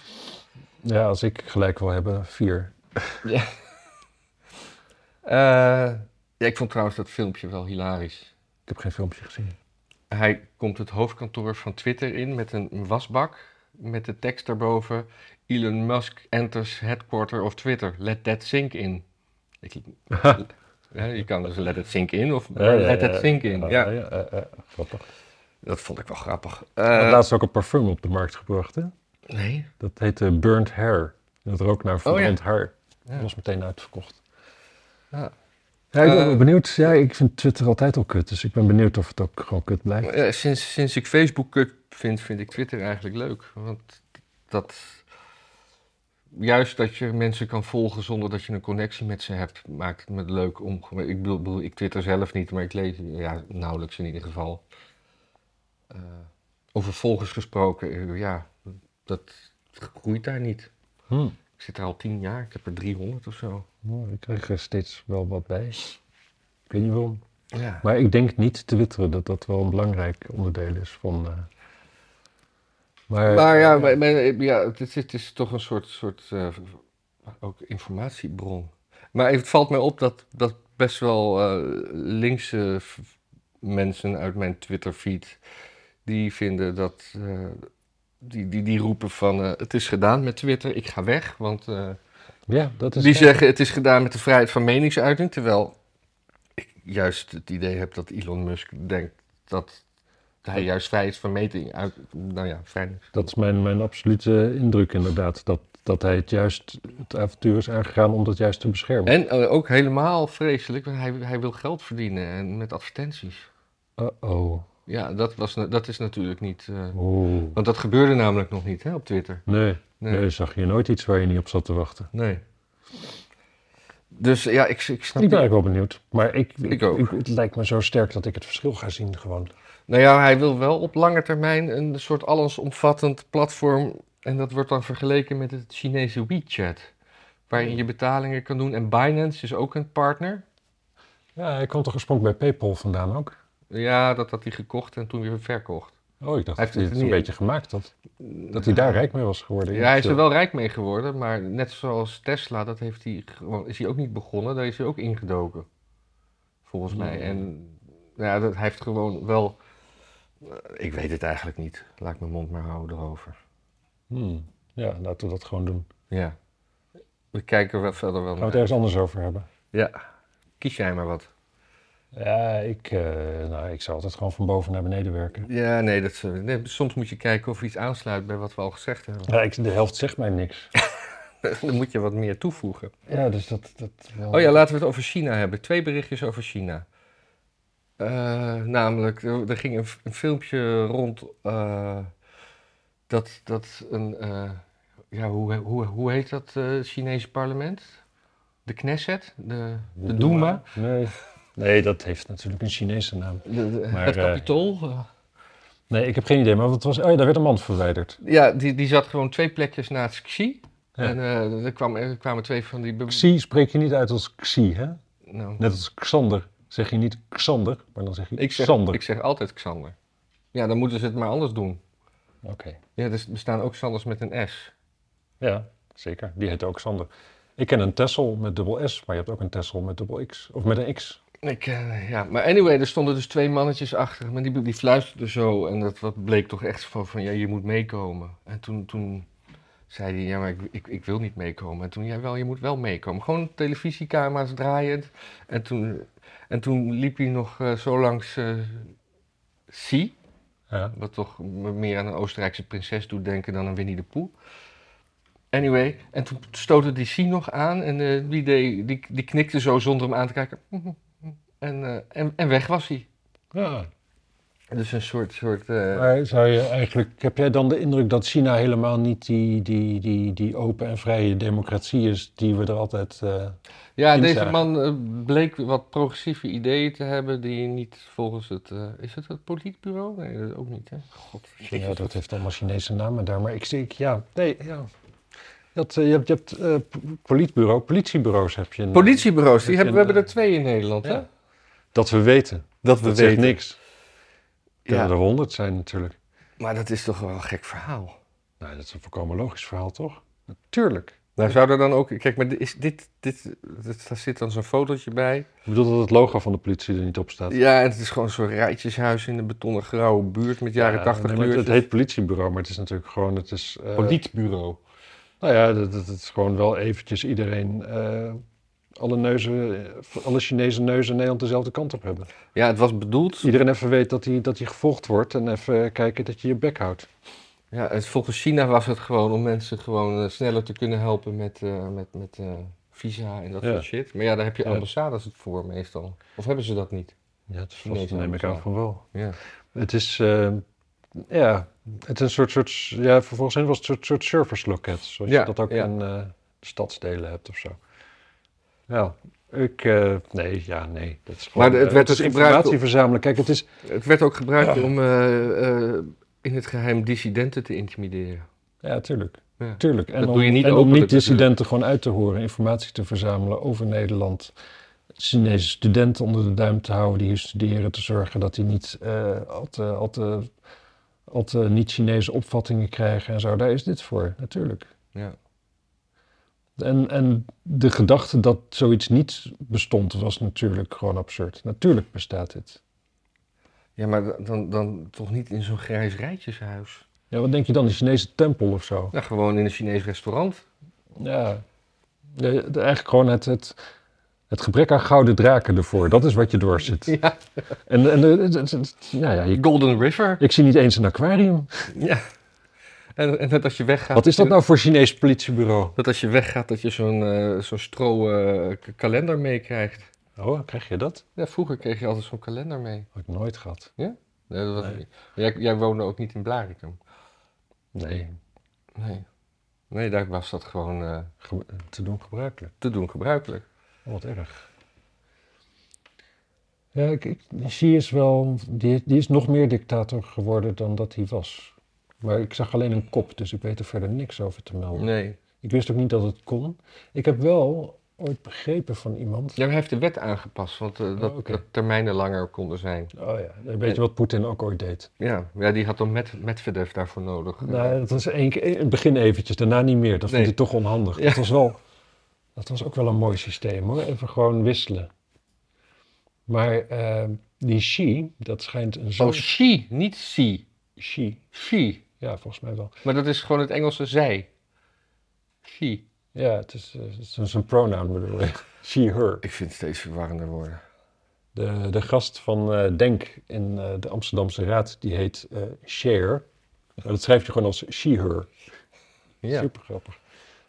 Ja, als ik gelijk wil hebben, vier. Ja. Eh, ja, ik vond trouwens dat filmpje wel hilarisch. Ik heb geen filmpje gezien. Hij komt het hoofdkantoor van Twitter in met een wasbak. Met de tekst daarboven: Elon Musk enters headquarter of Twitter. Let that sink in. Ik, ja, je kan dus let it sink in of let it sink in. Ja, ja, ja, ja, grappig. Dat vond ik wel grappig. Eh, laatst ook een parfum op de markt gebracht, hè? nee. Dat heette Burnt Hair. Dat rook naar verbrand haar. Ja. Dat was meteen uitverkocht. Ja. Ja, ik ben Eh, benieuwd. Ja, ik vind Twitter altijd al kut. Dus ik ben benieuwd of het ook gewoon kut blijft. Eh, sinds, sinds ik Facebook kut vind, vind ik Twitter eigenlijk leuk. Want dat. Juist dat je mensen kan volgen zonder dat je een connectie met ze hebt, maakt het me leuk om. Ik bedoel, ik twitter zelf niet, maar ik lees ja, nauwelijks in ieder geval. Eh, over volgers gesproken, eh, ja, dat groeit daar niet. Hm. Ik zit er al tien jaar, ik heb er 300 of zo. Nou, ik krijg er steeds wel wat bij. Ik weet niet waarom. Ja. Maar ik denk niet twitteren dat dat wel een belangrijk onderdeel is van... eh, maar, Maar ja, maar, maar, ja het, is, het is toch een soort, soort ook informatiebron. Maar het valt mij op dat, dat best wel eh, linkse mensen uit mijn Twitter-feed... die vinden dat... eh, die, die, die roepen van eh, het is gedaan met Twitter, ik ga weg. Want eh, ja, dat is... die zeggen het is gedaan met de vrijheid van meningsuiting. Terwijl ik juist het idee heb dat Elon Musk denkt dat hij juist vrijheid van meting uit... Nou ja, vrij, Dat is mijn, mijn absolute indruk inderdaad. Dat, dat hij het juist het avontuur is aangegaan om dat juist te beschermen. En ook helemaal vreselijk, want hij, hij wil geld verdienen en met advertenties. Uh-oh. Ja, dat, was, dat is natuurlijk niet. eh, want dat gebeurde namelijk nog niet hè, op Twitter. Nee, Nee. nee, zag je nooit iets waar je niet op zat te wachten. nee. Dus ja, ik, ik snap. Ik ben eigenlijk wel benieuwd. Maar ik, Ik ook. het lijkt me zo sterk dat ik het verschil ga zien gewoon. Nou ja, hij wil wel op lange termijn een soort allesomvattend platform. En dat wordt dan vergeleken met het Chinese WeChat. Waarin je betalingen kan doen. En Binance is ook een partner. Ja, hij kwam toch oorspronkelijk bij PayPal vandaan ook? Ja, dat had hij gekocht en toen weer verkocht. Oh, ik dacht Hij dat heeft hij het een niet- beetje gemaakt had. Dat hij daar rijk mee was geworden. Ja, hij is er wel rijk mee geworden, maar net zoals Tesla, dat heeft hij is hij ook niet begonnen, daar is hij ook ingedoken. Volgens mij. En ja, dat, hij heeft gewoon wel. eh, Ik weet het eigenlijk niet. Laat ik mijn mond maar houden erover. Hmm. Ja, laten we dat gewoon doen. Ja. We kijken er wel verder wel Gaan we het ergens anders over hebben? Ja. Kies jij maar wat. Ja, ik, eh, nou, ik zou altijd gewoon van boven naar beneden werken. Ja, nee, dat, eh, nee, soms moet je kijken of iets aansluit bij wat we al gezegd hebben. Ja, ik, de helft zegt mij niks. Dan moet je wat meer toevoegen. Ja, dus dat... dat wel... Oh ja, laten we het over China hebben. Twee berichtjes over China. Eh, namelijk, er, er ging een, filmpje rond dat, dat een, ja, hoe, hoe, hoe heet dat Chinese parlement? De Knesset? De, de Duma? Nee. Nee, dat heeft natuurlijk een Chinese naam. De, de- Maar, het eh, kapitool? Nee, ik heb geen idee, maar wat was... Oh ja, daar werd een man verwijderd. ja, die, die zat gewoon twee plekjes naast Xi. Ja. En eh, er, kwam, er kwamen twee van die... Xi spreek je niet uit als Xi, hè? Nou, Net als Xander. Zeg je niet Xander, maar dan zeg je ik, zeg, Xander. ik zeg altijd Xander. Ja, dan moeten ze het maar anders doen. Oké. Ja, er bestaan ook Xanders met een S. Ja, zeker. Die heet ook Xander. Ik ken een Tessel met dubbel S, maar je hebt ook een Tessel met dubbel X. Of met een X. Ik, eh, ja, maar anyway, er stonden dus twee mannetjes achter. Maar die, die fluisterden zo. En dat wat bleek toch echt van, van ja, je moet meekomen. En toen, toen zei hij, ja, maar ik, ik, ik wil niet meekomen. En toen, ja, wel, je moet wel meekomen. Gewoon televisiecamera's draaiend. En toen, en toen liep hij nog eh, zo langs Xi. Ja. Wat toch me meer aan een Oostenrijkse prinses doet denken dan aan Winnie de Pooh. Anyway, en toen stootte die Xi nog aan. En die, deed, die, die knikte zo zonder hem aan te kijken. En, eh, en, en weg was hij. ja. Dus een soort... soort eh, Maar zou je eigenlijk, heb jij dan de indruk dat China helemaal niet die, die, die, die open en vrije democratie is die we er altijd... eh, ja, deze man eh, bleek wat progressieve ideeën te hebben die niet volgens het... eh, is het het politbureau? Nee, dat ook niet, hè? God, ja, dat heeft allemaal Chinese namen daar, maar ik denk, ja, nee, ja. Je hebt, eh, je hebt, je hebt eh, politbureau, politiebureaus heb je. in- Politiebureaus, die Heb hebben, we hebben er twee in Nederland, hè? Ja. Dat we weten. Dat Dat zegt niks. Er Ja, er honderd zijn natuurlijk. maar dat is toch wel een gek verhaal. Nou, dat is een volkomen logisch verhaal, toch? Tuurlijk. Nou, zou er dan ook... Kijk, maar is dit, dit, dit, daar zit dan zo'n fotootje bij. Ik bedoel dat het logo van de politie er niet op staat. Ja, en het is gewoon zo'n rijtjeshuis in een betonnen grauwe buurt met jaren Ja, 80 nee, maar het, heet politiebureau, maar het is natuurlijk gewoon... Het is, eh, Politiebureau. Nou ja, dat, dat, dat is gewoon wel eventjes iedereen... eh, alle, neuzen, eh, alle Chinese neuzen in Nederland dezelfde kant op hebben. Ja, het was bedoeld... Iedereen even weet dat hij dat gevolgd wordt en even kijken dat je je bek houdt. Ja, het, volgens China was het gewoon om mensen gewoon eh, sneller te kunnen helpen met, eh, met, met visa en dat Ja. soort shit. Maar ja, daar heb je ambassades het voor meestal. Of hebben ze dat niet? Ja, Chinese vast, neem ik aan van wel. Ja. Het is, ja, het is een soort, soort ja, volgens hen was het een soort, soort serviceloket, zoals Ja, je dat ook ja. in stadsdelen hebt of zo. Ja, ik, eh, nee, ja, nee. Dat is gewoon, Maar het eh, werd dus informatie verzamelen. Kijk, het is, Het werd ook gebruikt om eh, in het geheim dissidenten te intimideren. ja, tuurlijk. Ja. Tuurlijk. En Dat om, doe je niet en om niet-dissidenten gewoon uit te horen, informatie te verzamelen over Nederland. Chinese studenten onder de duim te houden die hier studeren, te zorgen dat die niet al te, al te, al te niet-Chinese opvattingen krijgen en zo. Daar is dit voor, natuurlijk. Ja. En, en de gedachte dat zoiets niet bestond, was natuurlijk gewoon absurd. Natuurlijk bestaat dit. Ja, maar dan, dan toch niet in zo'n grijs rijtjeshuis. Ja, wat denk je dan, de Chinese tempel of zo? Nou, gewoon in een Chinees restaurant. Ja, Ja, eigenlijk gewoon het, het, het gebrek aan gouden draken ervoor. Dat is wat je doorzit. Ja. En, en eh, ja, ja, je- Golden River. ik zie niet eens een aquarium. Ja. En, en dat als je weggaat... Wat is dat nou voor Chinees politiebureau? Dat als je weggaat, dat je zo'n eh, zo'n stro k- kalender meekrijgt. Oh, krijg je dat? Ja, vroeger kreeg je altijd zo'n kalender mee. Heb ik nooit gehad. Nee, dat was Nee. Jij, jij woonde ook niet in Blaricum. Nee, Nee. Nee, daar was dat gewoon eh, ge- te doen gebruikelijk. te doen gebruikelijk. Oh, wat erg. Ja, ik, ik, Xi is wel, die, die is nog meer dictator geworden dan dat hij was. Maar ik zag alleen een kop, dus ik weet er verder niks over te melden. Nee. Ik wist ook niet dat het kon. Ik heb wel ooit begrepen van iemand. Ja, hij heeft de wet aangepast, want eh, dat, Oh, dat termijnen langer konden zijn. Oh ja, weet je wat Poetin ook ooit deed? Ja, ja die had dan met, Medvedev daarvoor nodig. Nou, dat was één keer, in het begin eventjes, daarna niet meer. Dat Nee. vond hij toch onhandig. Ja. Dat, was wel, dat was ook wel een mooi systeem hoor. Even gewoon wisselen. Maar eh, die Xi, dat schijnt een zo... Oh, she, niet she. Xi, She. Ja, volgens mij wel. Maar dat is gewoon het Engelse zij. She. Ja, het is, eh, het is een- pronoun bedoel ik. She, her. Ik vind het steeds verwarrender worden. De, de gast van eh, Denk in eh, de Amsterdamse Raad, die heet eh Cher. Nou, dat schrijf je gewoon als she, her. Ja. Super grappig.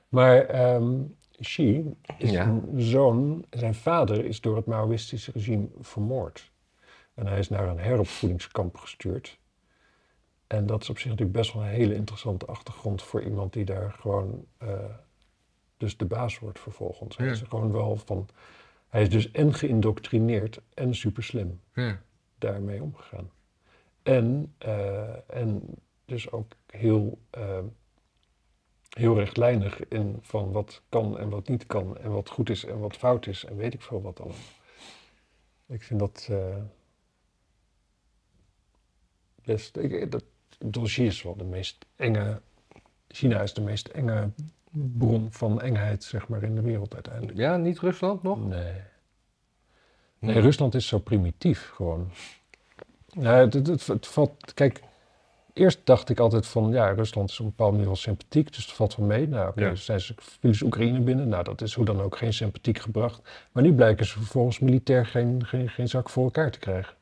Maar ehm Xi is Ja. een zoon, zijn vader is door het Maoïstische regime vermoord. En hij is naar een heropvoedingskamp gestuurd. En dat is op zich natuurlijk best wel een hele interessante achtergrond voor iemand die daar gewoon eh, dus de baas wordt vervolgens. Hij is gewoon wel van. Hij is dus en geïndoctrineerd en super slim Ja. daarmee omgegaan. En, eh, en dus ook heel, eh, heel rechtlijnig in van wat kan en wat niet kan. En wat goed is en wat fout is en weet ik veel wat allemaal. Ik vind dat best... Ik, dat, is wel de meest enge... China is de meest enge bron van engheid, zeg maar, in de wereld uiteindelijk. ja, niet Rusland nog? Nee. Nee, Rusland is zo primitief gewoon. Ja, het, het, het, het valt, kijk, eerst dacht ik altijd van, ja, Rusland is op een bepaalde manier wel sympathiek, dus het valt wel mee. Nou, oké, Ja. dus zijn ze, vielen ze Oekraïne binnen, nou, dat is hoe dan ook geen sympathiek gebracht. Maar nu blijken ze vervolgens militair geen, geen, geen zak voor elkaar te krijgen.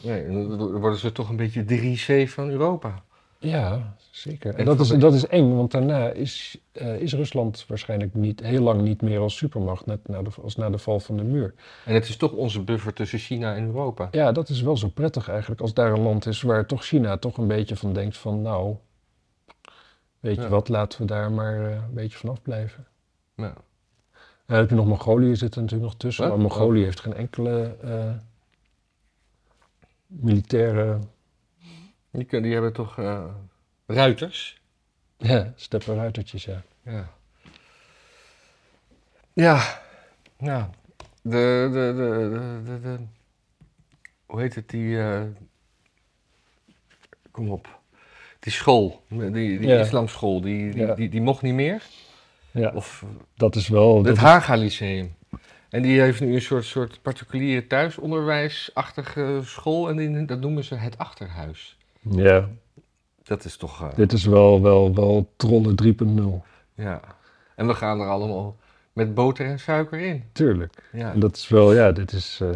Nee, dan worden ze toch een beetje de 3C van Europa. Ja, zeker. En En dat is, dat is eng, want daarna is, eh, is Rusland waarschijnlijk niet, heel lang niet meer als supermacht, net na de, als na de val van de muur. En het is toch onze buffer tussen China en Europa. Ja, dat is wel zo prettig eigenlijk als daar een land is waar toch China toch een beetje van denkt van nou, weet je wat, laten we daar maar eh, een beetje vanaf blijven. Ja. Dan heb je nog Mongolië zit er natuurlijk nog tussen, Wat? maar Mongolië heeft geen enkele eh, militaire Die, kunnen, die hebben toch eh, ruiters? ja, steppenruitertjes, ja. Ja. Ja. Ja. De, de, de, de, de, hoe heet het, die, eh, kom op. die school, die, die Ja. islamschool, die, die, Ja. die, die mocht niet meer. Ja, Of dat is wel... het Haga Lyceum. En die heeft nu een soort, soort particuliere thuisonderwijsachtige school en die, dat noemen ze het achterhuis. ja, Dat is toch, eh, dit is wel, wel, wel trollen 3.0. ja. En we gaan er allemaal met boter en suiker in. Tuurlijk. Ja, En dat is wel, ja, dit is... eh,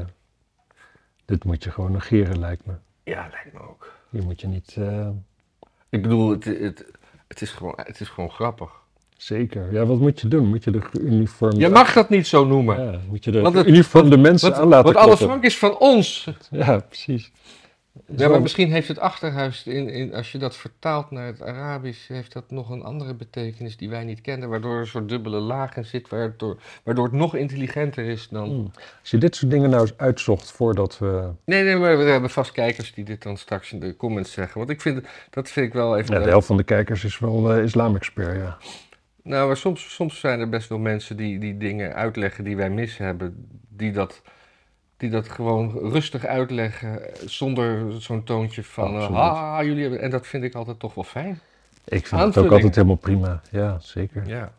dit moet je gewoon negeren, lijkt me. ja lijkt me ook. Hier moet je niet... eh, Ik bedoel, het, het, het, is gewoon, het is gewoon grappig. Zeker. Ja, wat moet je doen? Moet je de uniform... Je mag dat niet zo noemen. Ja, moet je de Want het- uniform de mensen Want, aan laten want alle kloppen. Frank is van ons. Ja, precies. Maar misschien heeft het achterhuis, in, in, als je dat vertaalt naar het Arabisch, heeft dat nog een andere betekenis die wij niet kennen, waardoor er een soort dubbele laag in zit, waardoor, waardoor het nog intelligenter is dan... Hmm. Als je dit soort dingen nou eens uitzocht voordat we... Nee, nee, maar we hebben vast kijkers die dit dan straks in de comments zeggen. Want ik vind, dat vind ik wel even... Ja, de helft van de kijkers is wel eh islamexpert, ja. Nou, maar soms, soms zijn er best wel mensen die, die dingen uitleggen die wij mis hebben, die dat, die dat gewoon rustig uitleggen, eh, zonder zo'n toontje van, ah, jullie hebben... En dat vind ik altijd toch wel fijn. Ik vind het ook altijd helemaal prima. Ja, zeker. Ja.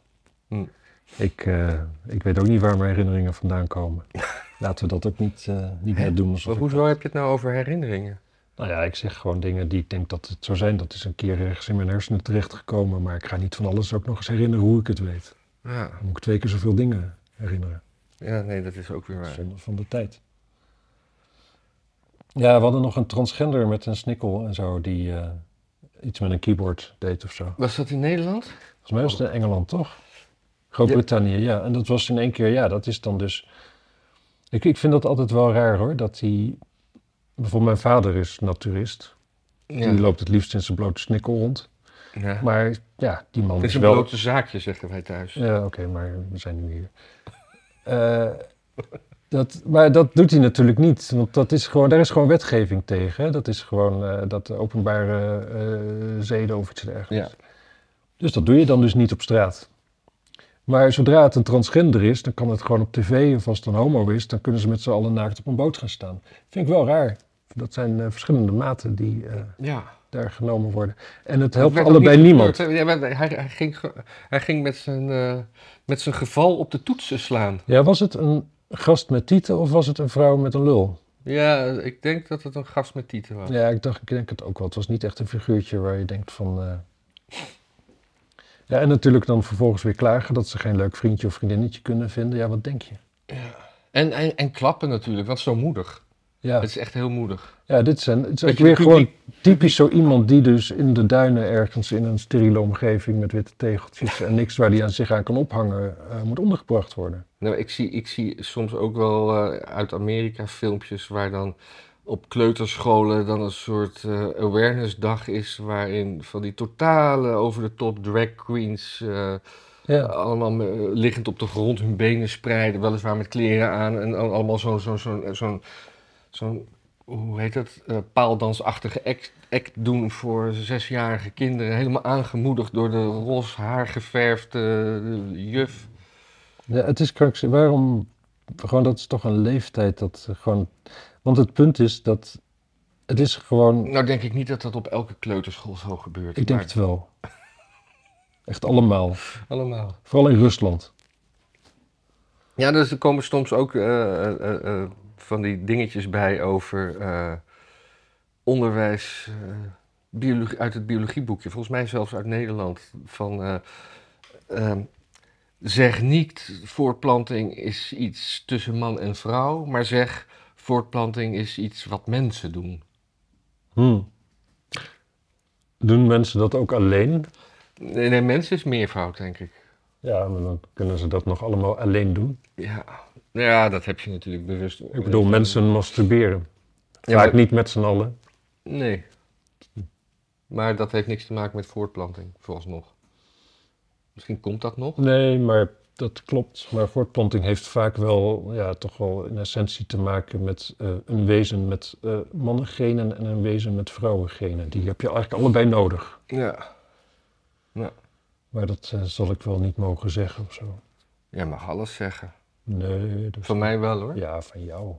Ik, eh, ik weet ook niet waar mijn herinneringen vandaan komen. Laten we dat ook niet, niet net doen. Alsof Maar ik- hoezo heb je het nou over herinneringen? Nou ja, ik zeg gewoon dingen die ik denk dat het zou zijn. Dat is een keer ergens in mijn hersenen terechtgekomen. Maar ik ga niet van alles ook nog eens herinneren hoe ik het weet. Ja, Dan moet ik twee keer zoveel dingen herinneren. ja nee, dat is ook weer waar. Zonde van de tijd. Ja, we hadden nog een transgender met een snikkel en zo. Die eh, iets met een keyboard deed of zo. Was dat in Nederland? Volgens mij was het in Engeland, toch? Groot-Brittannië, ja. En dat was in één keer, ja, dat is dan dus... Ik, ik vind dat altijd wel raar, hoor. Dat die... Bijvoorbeeld mijn vader is naturist. Ja. Die loopt het liefst in zijn blote snikkel rond. ja. Maar ja, die man Het is, is een wel... blote zaakje, zeggen wij thuis. Ja, oké, maar we zijn nu hier. Eh, dat, maar dat doet hij natuurlijk niet. Want dat is gewoon, daar is gewoon wetgeving tegen. Hè? Dat is gewoon eh, dat openbare eh zeden of iets dergelijks. Ja. Dus dat doe je dan dus niet op straat. Maar zodra het een transgender is, dan kan het gewoon op tv. Of als het een homo is, dan kunnen ze met z'n allen naakt op een boot gaan staan. Vind ik wel raar. Dat zijn eh, verschillende maten die eh, ja. daar genomen worden. En het helpt allebei niemand. Ja, hij, hij, ging, hij ging met zijn, eh, met zijn geval op de toetsen slaan. Ja, was het een gast met tieten of was het een vrouw met een lul? Ja, ik denk dat het een gast met tieten was. Ja, ik dacht, ik denk het ook wel. Het was niet echt een figuurtje waar je denkt van... Ja, en natuurlijk dan vervolgens weer klagen dat ze geen leuk vriendje of vriendinnetje kunnen vinden. Ja, wat denk je? En, en, en klappen natuurlijk, want zo moedig. Ja, Het is echt heel moedig. ja dit, zijn, het is ook weer gewoon typisch zo iemand die dus in de duinen ergens in een steriele omgeving met witte tegeltjes en niks waar die aan zich aan kan ophangen, eh, moet ondergebracht worden. Nou, ik, zie, ik zie soms ook wel eh, uit Amerika filmpjes waar dan op kleuterscholen dan een soort eh, awareness dag is, waarin van die totale over de top drag queens Ja, allemaal liggend op de grond hun benen spreiden, weliswaar met kleren aan en al- allemaal zo'n zo'n zo'n zo'n zo'n hoe heet dat eh, paaldansachtige act, act doen voor zesjarige kinderen, helemaal aangemoedigd door de roze haar geverfde eh, juf. ja het is krankzinnig. Waarom? Gewoon, dat is toch een leeftijd dat gewoon... Want het punt is dat het is gewoon... Nou denk ik niet dat dat op elke kleuterschool zo gebeurt. Ik denk maar het wel. Echt allemaal. allemaal. Vooral in Rusland. Ja, dus er komen soms ook eh, van die dingetjes bij over eh, onderwijs biologie, uit het biologieboekje. Volgens mij zelfs uit Nederland. Van eh, ehm, zeg niet voortplanting is iets tussen man en vrouw, maar zeg voortplanting is iets wat mensen doen. Hmm. Doen mensen dat ook alleen? Nee, nee mens is meervoud, denk ik. Ja, maar dan kunnen ze dat nog allemaal alleen doen. Ja, ja dat heb je natuurlijk bewust. Ik bedoel, mensen masturberen. Ja, Vaak maar- niet met z'n allen. Nee. Maar dat heeft niks te maken met voortplanting, vooralsnog. Misschien komt dat nog. Nee, maar dat klopt. Maar voortplanting heeft vaak wel, ja, toch wel in essentie te maken met eh, een wezen met eh mannengenen en een wezen met vrouwengenen. Die heb je eigenlijk allebei nodig. Ja. Maar dat eh, zal ik wel niet mogen zeggen of zo. Jij mag alles zeggen. Nee, dat Van mij wel hoor. Ja, van jou.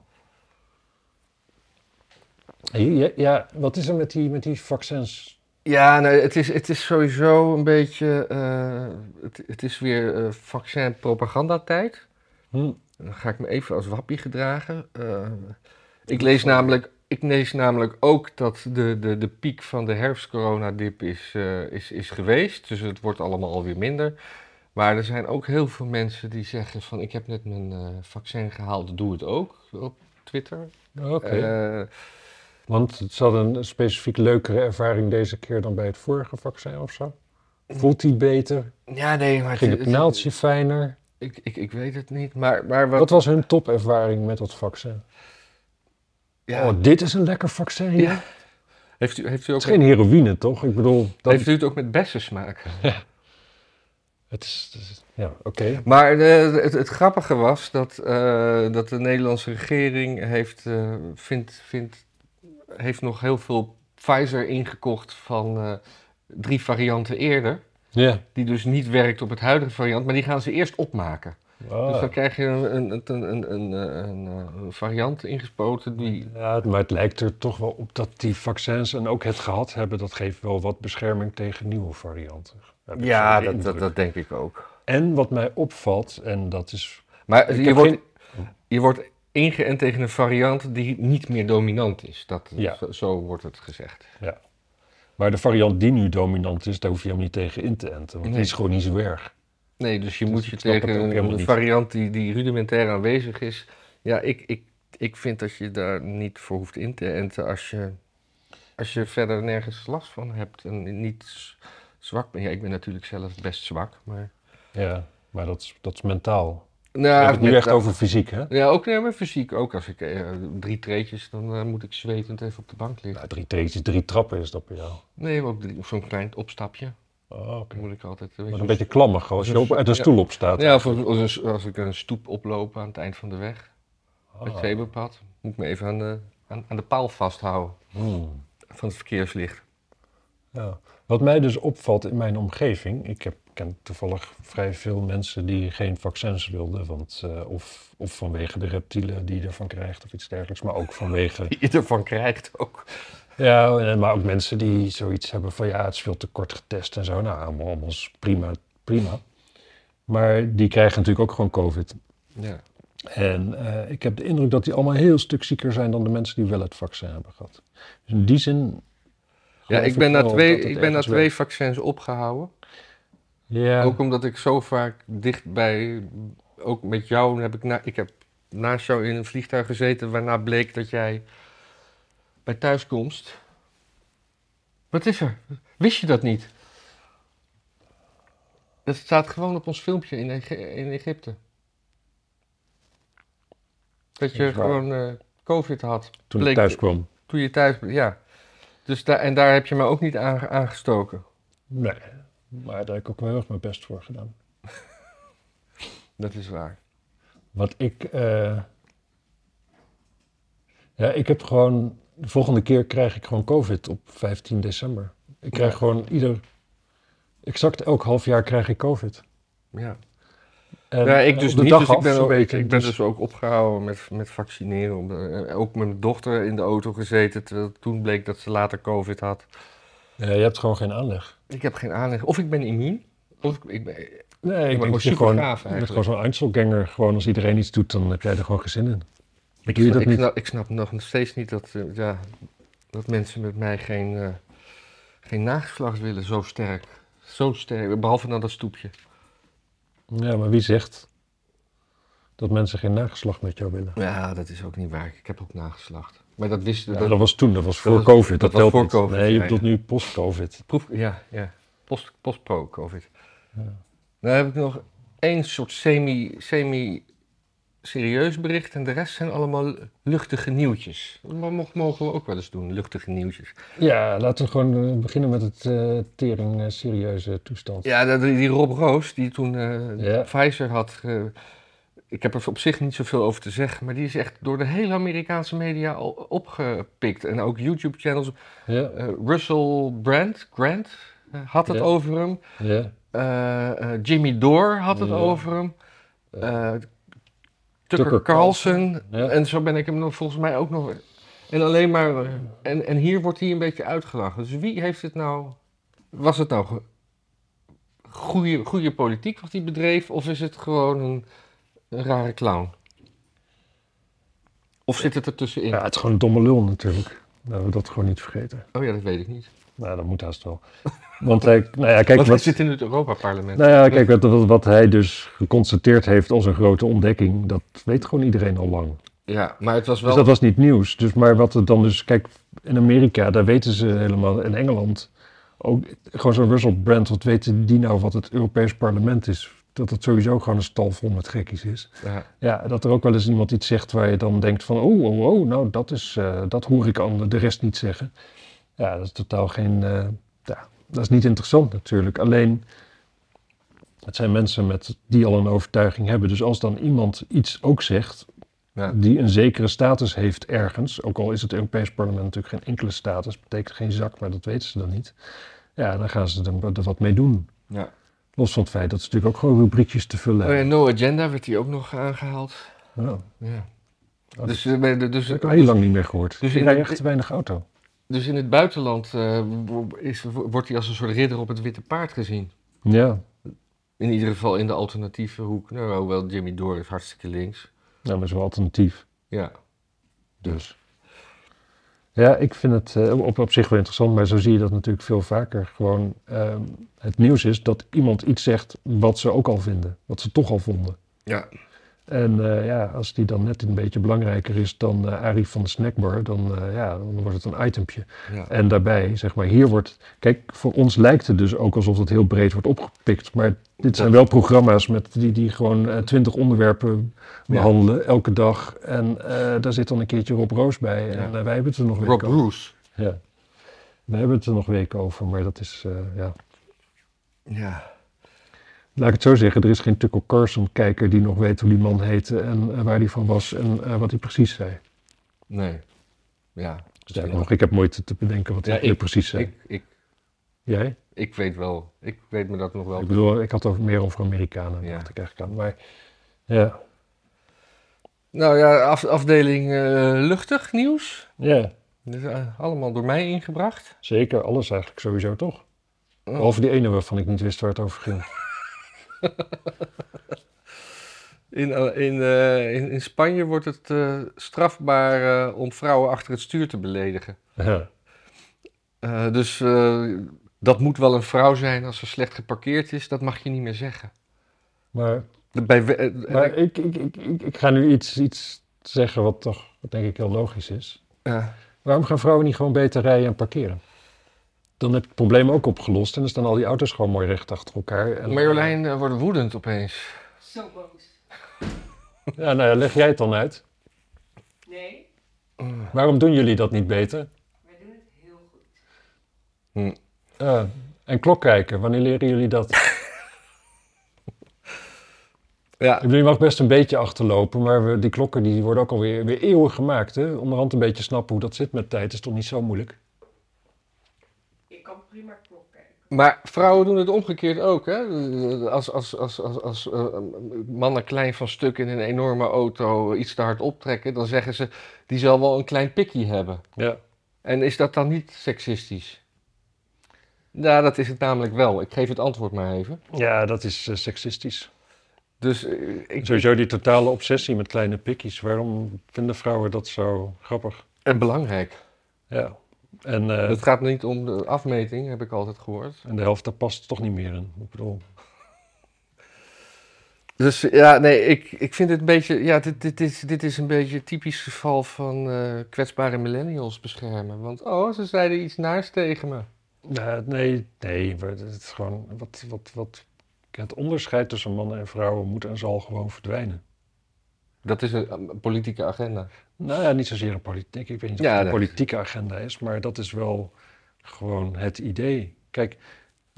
Ja, ja, wat is er met die, met die vaccins? Ja, nee, het, is, het is sowieso een beetje. eh, het, het is weer eh vaccin-propagandatijd. Hm. Dan ga ik me even als wappie gedragen. Eh, ik, lees namelijk, ik lees namelijk ook dat de, de, de piek van de herfstcoronadip is, is, is geweest. Dus het wordt allemaal alweer minder. Maar er zijn ook heel veel mensen die zeggen van... ik heb net mijn eh, vaccin gehaald, doe het ook op Twitter. Oké. Eh, Want het zat een specifiek leukere ervaring deze keer dan bij het vorige vaccin of zo? Voelt hij beter? ja, nee, maar... Ging het- het naaldje fijner? Ik, ik, ik weet het niet, maar, maar wat... Wat was hun topervaring met dat vaccin? ja, Oh, dit is een lekker vaccin. Ja. heeft, u, heeft, u ook Het is geen heroïne, toch? Ik bedoel, dat, heeft u het ook met bessensmaak? het is, het is- ja, oké. Maar eh, het, het grappige was dat, eh, dat de Nederlandse regering heeft, eh, vindt, vindt, heeft nog heel veel Pfizer ingekocht van drie varianten eerder. Die dus niet werkt op het huidige variant, maar die gaan ze eerst opmaken. Dus Ah. dan krijg je een, een, een, een, een, een, een variant ingespoten die... Ja, maar het lijkt er toch wel op dat die vaccins en ook het gehad hebben, dat geeft wel wat bescherming tegen nieuwe varianten. Ja, dat, dat, denk ik ook. En wat mij opvalt, en dat is. Maar je wordt, geen- je wordt ingeënt tegen een variant die niet meer dominant is. Dat, Ja. zo, zo wordt het gezegd. Maar de variant die nu dominant is, daar hoef je helemaal niet tegen in te enten. Want Nee. die is gewoon niet zo erg. Nee, dus je Dus moet je tegen een, variant die, die rudimentair aanwezig is. Ja, ik, ik, ik vind dat je daar niet voor hoeft in te enten als je, als je verder nergens last van hebt en niet s- zwak bent. Ja, ik ben natuurlijk zelf best zwak, maar... Ja, maar dat is, dat is mentaal. Nou, het nu met- echt over fysiek, hè? Ja, ook nee, maar fysiek. Ook als ik eh, drie treetjes, dan eh, moet ik zwetend even op de bank liggen. Nou, drie treetjes, drie trappen is dat bij jou. Nee, maar ook drie- zo'n klein opstapje. Oh, oké. Dan moet ik altijd... eh, Maar een beetje klammig als je op, uit de stoel opstaat. Ja, of als, als ik een stoep oploop aan het eind van de weg. Het Ah. zebrapad. Moet ik me even aan de, aan, aan de paal vasthouden Hmm. van het verkeerslicht. Ja. Wat mij dus opvalt in mijn omgeving, ik heb, ken toevallig vrij veel mensen die geen vaccins wilden, want, eh, of, of vanwege de reptielen die je ervan krijgt of iets dergelijks, maar ook vanwege, Die je ervan krijgt ook. ja, eh, maar ook mensen die zoiets hebben van ja, het is veel te kort getest en zo. Nou, allemaal, prima, prima. Maar die krijgen natuurlijk ook gewoon COVID. Ja. En eh, ik heb de indruk dat die allemaal een heel stuk zieker zijn dan de mensen die wel het vaccin hebben gehad. Dus in die zin. Ja, ik ben na twee, ik ben na twee vaccins opgehouden. Ja, Ook omdat ik zo vaak dichtbij, ook met jou heb ik, na, ik heb naast jou in een vliegtuig gezeten waarna bleek dat jij bij thuiskomst. Wat is er? Wist je dat niet? Dat staat gewoon op ons filmpje in, in Egypte. Dat je gewoon eh, COVID had. toen bleek- ik thuis kwam. Toen je thuis ja. Dus daar, en daar heb je me ook niet aan, aangestoken. Nee, maar daar heb ik ook wel heel erg mijn best voor gedaan. Dat is waar. Wat ik. eh, ja, ik heb gewoon. De volgende keer krijg ik gewoon COVID op 15 december. Ik krijg Ja. gewoon ieder. Exact elk half jaar krijg ik COVID. Ja. Ja, ik dus niet. dag Dus ik ben, ook, ik ben Dus- dus ook opgehouden met, met vaccineren. Ook met mijn dochter in de auto gezeten. Terwijl toen bleek dat ze later COVID had. Je hebt gewoon geen aanleg. Ik heb geen aanleg. Of ik ben immuun. Of ik, ben, Nee, ik gewoon super gewoon, gaaf je bent gewoon zo'n Einzelganger. Gewoon als iedereen iets doet, dan heb jij er gewoon geen zin in. ik, Doe je dat ik, niet? snap, ik snap nog steeds niet dat, eh, ja, dat mensen met mij geen, eh, geen nageslacht willen. Zo sterk. Zo sterk. Behalve dan dat stoepje. Ja, maar wie zegt dat mensen geen nageslacht met jou willen? Ja, dat is ook niet waar. Ik heb ook nageslacht. Maar dat wisten Ja, dat, dat was toen, dat was voor was- COVID. Dat, dat was voor niet. COVID, Nee, je ja, nu post-COVID. Proef, ja, ja. Post, post-pro-covid. Ja. Dan heb ik nog één soort semi, semi-serieus bericht en de rest zijn allemaal luchtige nieuwtjes. Dat mo- mogen we ook wel eens doen, luchtige nieuwtjes. Ja, laten we gewoon eh, beginnen met het eh, tering eh, serieuze toestand. Ja, dat- die, die Rob Roos, die toen eh, Ja. Pfizer had... ik heb er op zich niet zoveel over te zeggen, maar die is echt door de hele Amerikaanse media al opgepikt. En ook YouTube-channels. Ja, Eh, Russell Brand, Grant had het Ja. over hem. ja. Eh, eh, Jimmy Dore had het Ja. over hem. Eh, Tucker, Carlson. Ja. En zo ben ik hem nog volgens mij ook nog. En alleen maar. En, en hier wordt hij een beetje uitgelachen. Dus wie heeft het nou. Was het nou goede, goede politiek wat hij bedreef? Of is het gewoon een, een rare clown? Of zit het er tussenin? Ja, het is gewoon een domme lul natuurlijk. Laten we dat gewoon niet vergeten. Oh ja, dat weet ik niet. Nou, dat moet haast wel. Want hij, nou ja, kijk, wat, zit in het Europaparlement. nou ja, kijk wat, wat, wat hij dus geconstateerd heeft als een grote ontdekking, dat weet gewoon iedereen al lang. Ja, maar het was wel. Dus dat was niet nieuws. Dus, maar wat er dan dus, kijk, in Amerika, daar weten ze helemaal, in Engeland, ook gewoon zo'n Russell Brand, wat weten die nou wat het Europees Parlement is? Dat het sowieso gewoon een stal vol met gekkies is. Ja, Ja, dat er ook wel eens iemand iets zegt waar je dan denkt van, oh, oh, oh nou, dat, is, eh, dat hoor ik aan de rest niet zeggen. Ja, dat is totaal geen, eh, ja, dat is niet interessant natuurlijk. Alleen, het zijn mensen met, die al een overtuiging hebben. Dus als dan iemand iets ook zegt, ja. die een zekere status heeft ergens, ook al is het Europees Parlement natuurlijk geen enkele status, betekent geen zak, maar dat weten ze dan niet. Ja, dan gaan ze er, er wat mee doen. ja. Los van het feit dat ze natuurlijk ook gewoon rubriekjes te vullen Oh ja, hebben. no Agenda werd hier ook nog aangehaald. Ja, Ja. dat Dus, de- dus, heb ik al heel lang niet meer gehoord. Dus ik rij echt te weinig auto. Dus in het buitenland eh, is, wordt hij als een soort ridder op het witte paard gezien. Ja, In ieder geval in de alternatieve hoek. Nou, hoewel Jimmy Dore is hartstikke links. nou, maar is wel alternatief. Ja. Dus. Ja, ik vind het eh, op, op zich wel interessant, maar zo zie je dat natuurlijk veel vaker. Gewoon, ehm, het nieuws is dat iemand iets zegt wat ze ook al vinden, wat ze toch al vonden. Ja. En eh, ja, als die dan net een beetje belangrijker is dan eh Arie van de Snackbar, dan, eh, ja, dan wordt het een itempje. ja. En daarbij, zeg maar, hier wordt... Kijk, voor ons lijkt het dus ook alsof het heel breed wordt opgepikt. Maar dit zijn wel programma's met die, die gewoon twintig onderwerpen behandelen, elke dag. En daar zit dan een keertje Rob Roos bij. Ja. En wij hebben het er nog Rob weken over. Bruce. Ja. Wij hebben het er nog weken over, maar dat is, ja... Ja. Laat ik het zo zeggen, er is geen Tucker Carlson-kijker die nog weet hoe die man heette en eh, waar die van was en eh, wat hij precies zei. Nee. Ja. Nog, ik heb moeite te bedenken wat hij Ja, weer ik- precies zei. Ik, ik, Jij? ik weet wel. Ik weet me dat nog wel. Ik bedoel, ik had het over- meer over Amerikanen, Ja. dacht ik eigenlijk aan. Maar ja, Nou ja, af- afdeling eh, luchtig nieuws. ja, Dus, allemaal door mij ingebracht. zeker. Alles eigenlijk sowieso toch? Oh. Behalve die ene waarvan ik niet wist waar het over ging. In, eh, in, eh, in, in Spanje wordt het eh, strafbaar om vrouwen achter het stuur te beledigen. Ja. Dus dat moet wel een vrouw zijn als ze slecht geparkeerd is. Dat mag je niet meer zeggen. Maar, Bij, maar ik, ik, ik, ik, ga nu iets, iets zeggen wat toch, wat denk ik heel logisch is. Waarom gaan vrouwen niet gewoon beter rijden en parkeren? Dan heb je het probleem ook opgelost en dan staan al die auto's gewoon mooi recht achter elkaar. En, Marjolein eh, wordt woedend opeens. Zo boos. Ja, nou ja, leg jij het dan uit. Nee, Waarom doen jullie dat niet beter? wij doen het heel goed. Hm. Ja, en klok kijken, wanneer leren jullie dat? Ja, Ik bedoel, je mag best een beetje achterlopen, maar we, die klokken die worden ook alweer weer eeuwen gemaakt. Hè? Onderhand een beetje snappen hoe dat zit met tijd is toch niet zo moeilijk? Ik kan prima klok kijken. maar vrouwen doen het omgekeerd ook. Hè? Als, als, als, als, als eh, mannen klein van stuk in een enorme auto iets te hard optrekken, dan zeggen ze, die zal wel een klein pikkie hebben. Ja. En is dat dan niet seksistisch? Ja, dat is het namelijk wel. Ik geef het antwoord maar even. Ja, dat is eh, seksistisch. Dus eh, ik, Sowieso die totale obsessie met kleine pikkies. Waarom vinden vrouwen dat zo grappig? en belangrijk. Ja. En, eh, Het gaat niet om de afmeting, heb ik altijd gehoord. en de helft daar past toch niet meer in. Ik bedoel, Dus ja, nee, ik, ik vind het een beetje, ja, dit, dit, is, dit is een beetje een typisch geval van eh, kwetsbare millennials beschermen. Want, oh, ze zeiden iets naars tegen me. nee, nee, het is gewoon wat, wat, wat. Het onderscheid tussen mannen en vrouwen moet en zal gewoon verdwijnen. Dat is een, een politieke agenda. Nou ja, niet zozeer een politiek. Ik weet niet of Ja, het een dat- politieke agenda is, maar dat is wel gewoon het idee. Kijk,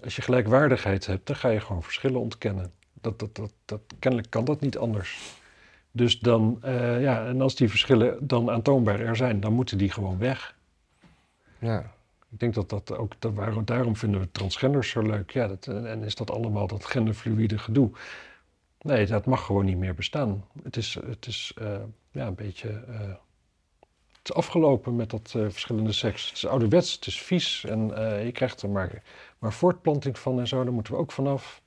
als je gelijkwaardigheid hebt, dan ga je gewoon verschillen ontkennen. Dat, dat, dat, dat, kennelijk kan dat niet anders. Dus dan, eh, ja, en als die verschillen dan aantoonbaar er zijn, dan moeten die gewoon weg. Ja. Ik denk dat dat ook, dat, waarom, daarom vinden we transgenders zo leuk. Ja, dat, en en is dat allemaal dat genderfluïde gedoe. Nee, dat mag gewoon niet meer bestaan. Het is, het is eh, ja, een beetje, eh, is afgelopen met dat eh, verschillende seks. Het is ouderwets, het is vies en eh, je krijgt er maar, maar voortplanting van en zo, daar moeten we ook vanaf.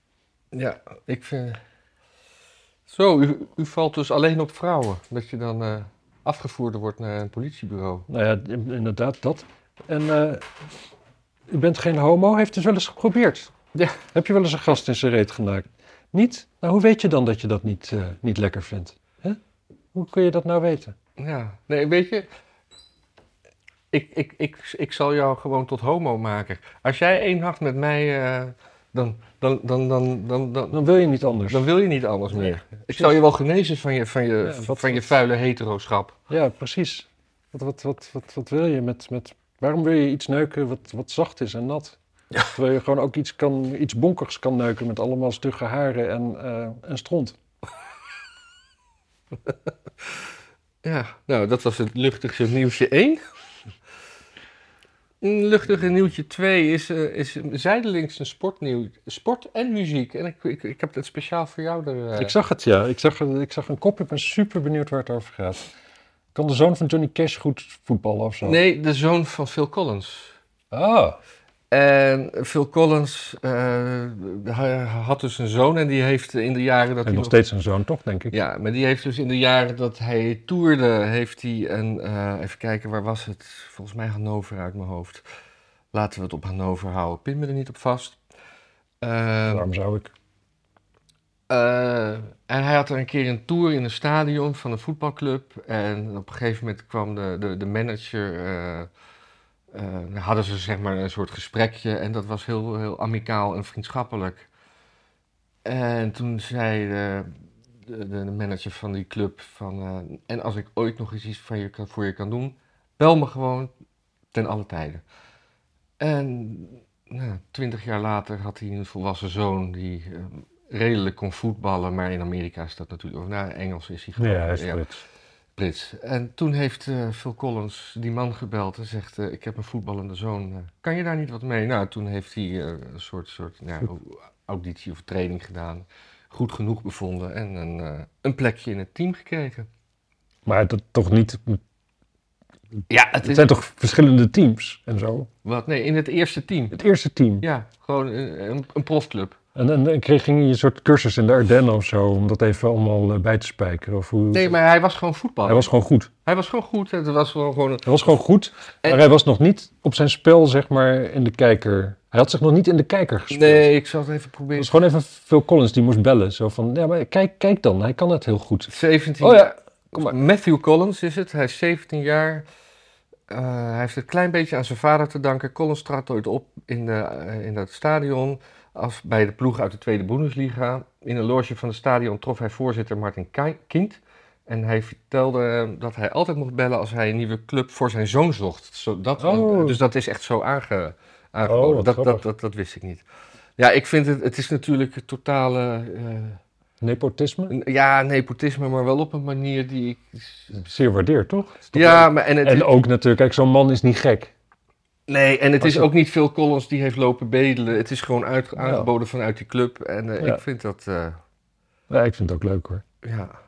Ja, ik vind... Zo, u, u valt dus alleen op vrouwen. Dat je dan eh, afgevoerd wordt naar een politiebureau. Nou ja, in- inderdaad, dat. En eh, u bent geen homo, heeft het wel eens geprobeerd? Ja. Heb je wel eens een gast in zijn reet genakt? Niet? Nou, hoe weet je dan dat je dat niet, eh, niet lekker vindt? Hè? Hoe kun je dat nou weten? Ja, nee, weet je... Ik, ik, ik, ik zal jou gewoon tot homo maken. Als jij één nacht met mij... eh, dan, dan, dan, dan, dan, dan, Dan wil je niet anders. dan wil je niet anders meer. Ik zal je wel genezen van je, van je, Ja, wat- van je vuile heteroschap. Ja, precies. Wat, wat, wat, wat, wat wil je met, met... Waarom wil je iets neuken wat, wat zacht is en nat? Terwijl je gewoon ook iets, kan, iets bonkers kan neuken met allemaal stugge haren en, eh, en stront. Ja, nou, dat was het luchtige nieuwtje 1. Een luchtige nieuwtje 2 is, eh, is zijdelings een sportnieuw. Sport en muziek. En ik, ik, ik heb het speciaal voor jou er... eh, Ik zag het, ja. Ik zag, ik zag een kop. Ik ben super benieuwd waar het over gaat. Kan de zoon van Johnny Cash goed voetballen of zo? Nee, de zoon van Phil Collins. Ah, En Phil Collins eh, had dus een zoon en die heeft in de jaren dat en hij nog steeds een zoon, toch, denk ik? Ja, maar die heeft dus in de jaren dat hij toerde, heeft hij een, eh, even kijken, waar was het? Volgens mij Hannover uit mijn hoofd. Laten we het op Hannover houden. Pin me er niet op vast. Eh, Waarom zou ik? en hij had er een keer een tour in een stadion van een voetbalclub. En op een gegeven moment kwam de, de, de manager. Eh, hadden ze zeg maar een soort gesprekje. En dat was heel, heel amicaal en vriendschappelijk. En toen zei de, de, de manager van die club: van, eh, En als ik ooit nog eens iets van je, kan- voor je kan doen, bel me gewoon ten alle tijden. En nou, twintig jaar later had hij een volwassen zoon die eh, redelijk kon voetballen, maar in Amerika is dat natuurlijk, of nou, Engels is hij gewoon. hij is ja, Brits. Brits. En toen heeft eh, Phil Collins die man gebeld en zegt, eh, ik heb een voetballende zoon, eh, kan je daar niet wat mee? Nou, toen heeft hij een soort, soort auditie of training gedaan, goed genoeg bevonden en een, een plekje in het team gekregen. Maar dat toch niet... Ja, het Het is... zijn toch verschillende teams en zo? Wat? Nee, in het eerste team. Het eerste team. Ja, gewoon een, een, een profclub. En dan en kreeg ging je een soort cursus in de Ardennen of zo... om dat even allemaal eh, bij te spijkeren? Of hoe... Nee, maar hij was gewoon voetballer. Hij was gewoon goed. Hij was gewoon goed. Het was gewoon een... Hij was gewoon goed, En- maar hij was nog niet op zijn spel, zeg maar, in de kijker. Hij had zich nog niet in de kijker gespeeld. Nee, ik zal het even Het proberen. was gewoon even Phil Collins die moest bellen. Zo van, ja, maar kijk, kijk dan, hij kan het heel goed. 17 Oh ja, kom maar. Matthew Collins is het. Hij is 17 jaar. Eh, hij heeft het een klein beetje aan zijn vader te danken. Collins trad ooit op in, de, eh, in dat stadion als bij de ploeg uit de Tweede Bundesliga. In een loge van het stadion trof hij voorzitter Martin Ki- Kind. En hij vertelde eh, dat hij altijd mocht bellen als hij een nieuwe club voor zijn zoon zocht. Zo, dat, Oh. Dus dat is echt zo aange, aangeboden. Oh, dat, dat, dat, dat wist ik niet. Ja, ik vind het, het is natuurlijk een totale, eh, Nepotisme? ja, nepotisme, maar wel op een manier die ik... Zeer waardeerd, toch? Ja, maar en het En ook natuurlijk, kijk, zo'n man is niet gek. Nee, en het is ook niet Phil Collins die heeft lopen bedelen. Het is gewoon uit, aangeboden vanuit die club. En eh, Ja. ik vind dat, eh, Ja, ik vind het ook leuk hoor. ja.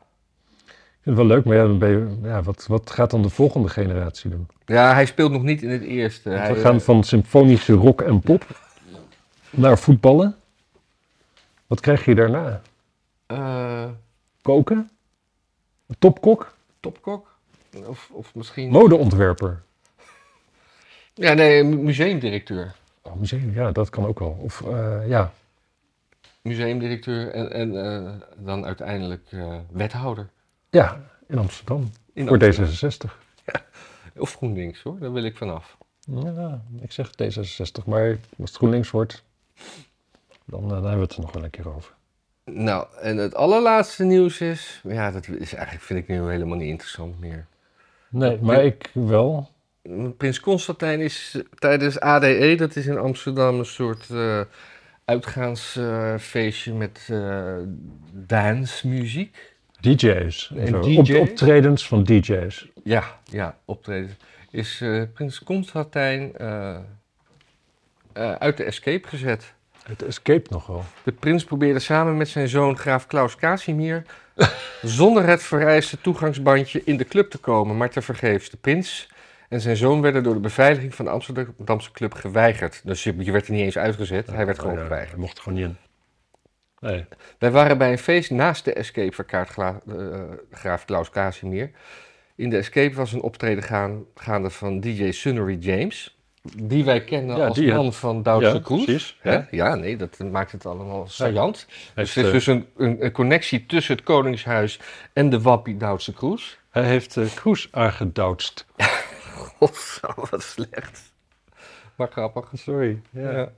Ik vind het wel leuk, maar ja, dan ben je, ja, wat, wat gaat dan de volgende generatie doen? Ja, hij speelt nog niet in het eerste. Want Hij, we gaan eh, van symfonische rock en pop naar voetballen. Wat krijg je daarna? Koken? Topkok? topkok? Of, of misschien... Modeontwerper? Ja, nee, mu- museumdirecteur. Oh, museum, ja, dat kan ook wel. Of eh, ja, Museumdirecteur en, en eh, dan uiteindelijk eh, wethouder. ja, in Amsterdam. In voor Amsterdam. D66. Of GroenLinks hoor, daar wil ik vanaf. Ja, ik zeg D66, maar als het GroenLinks wordt, dan, dan hebben we het er nog wel een keer over. Nou, en het allerlaatste nieuws is... Ja, dat is eigenlijk vind ik nu helemaal niet interessant meer. Nee, maar ik wel. Prins Constantijn is tijdens ADE, dat is in Amsterdam een soort eh uitgaansfeestje met eh dancemuziek. DJ's. en. DJ's? Op, optredens van DJ's. Ja, ja, optreden. Is eh, Prins Constantijn uit de escape gezet. Het escape nog wel. De prins probeerde samen met zijn zoon graaf Klaus Casimir zonder het vereiste toegangsbandje in de club te komen, maar tevergeefs. De prins en zijn zoon werden door de beveiliging van de Amsterdamse club geweigerd. Dus je, je werd er niet eens uitgezet, hij werd gewoon geweigerd. Hij mocht er gewoon niet in. Nee. Wij waren bij een feest naast de Escape van Kaartgla- eh, graaf Klaus Casimir. In de Escape was een optreden gaan, gaande van DJ Sunnery James. Die wij kennen Ja, als man van Duitse Ja, Kroes. precies. Hè? Ja. Ja, nee, dat maakt het allemaal saillant. Dus Heeft, er is eh, dus een, een, een connectie tussen het Koningshuis en de wappie Duitse Kroes. Hij heeft eh Kroes aangedoutst. God, zo, wat slecht. Maar grappig. Sorry. Ja, Ja.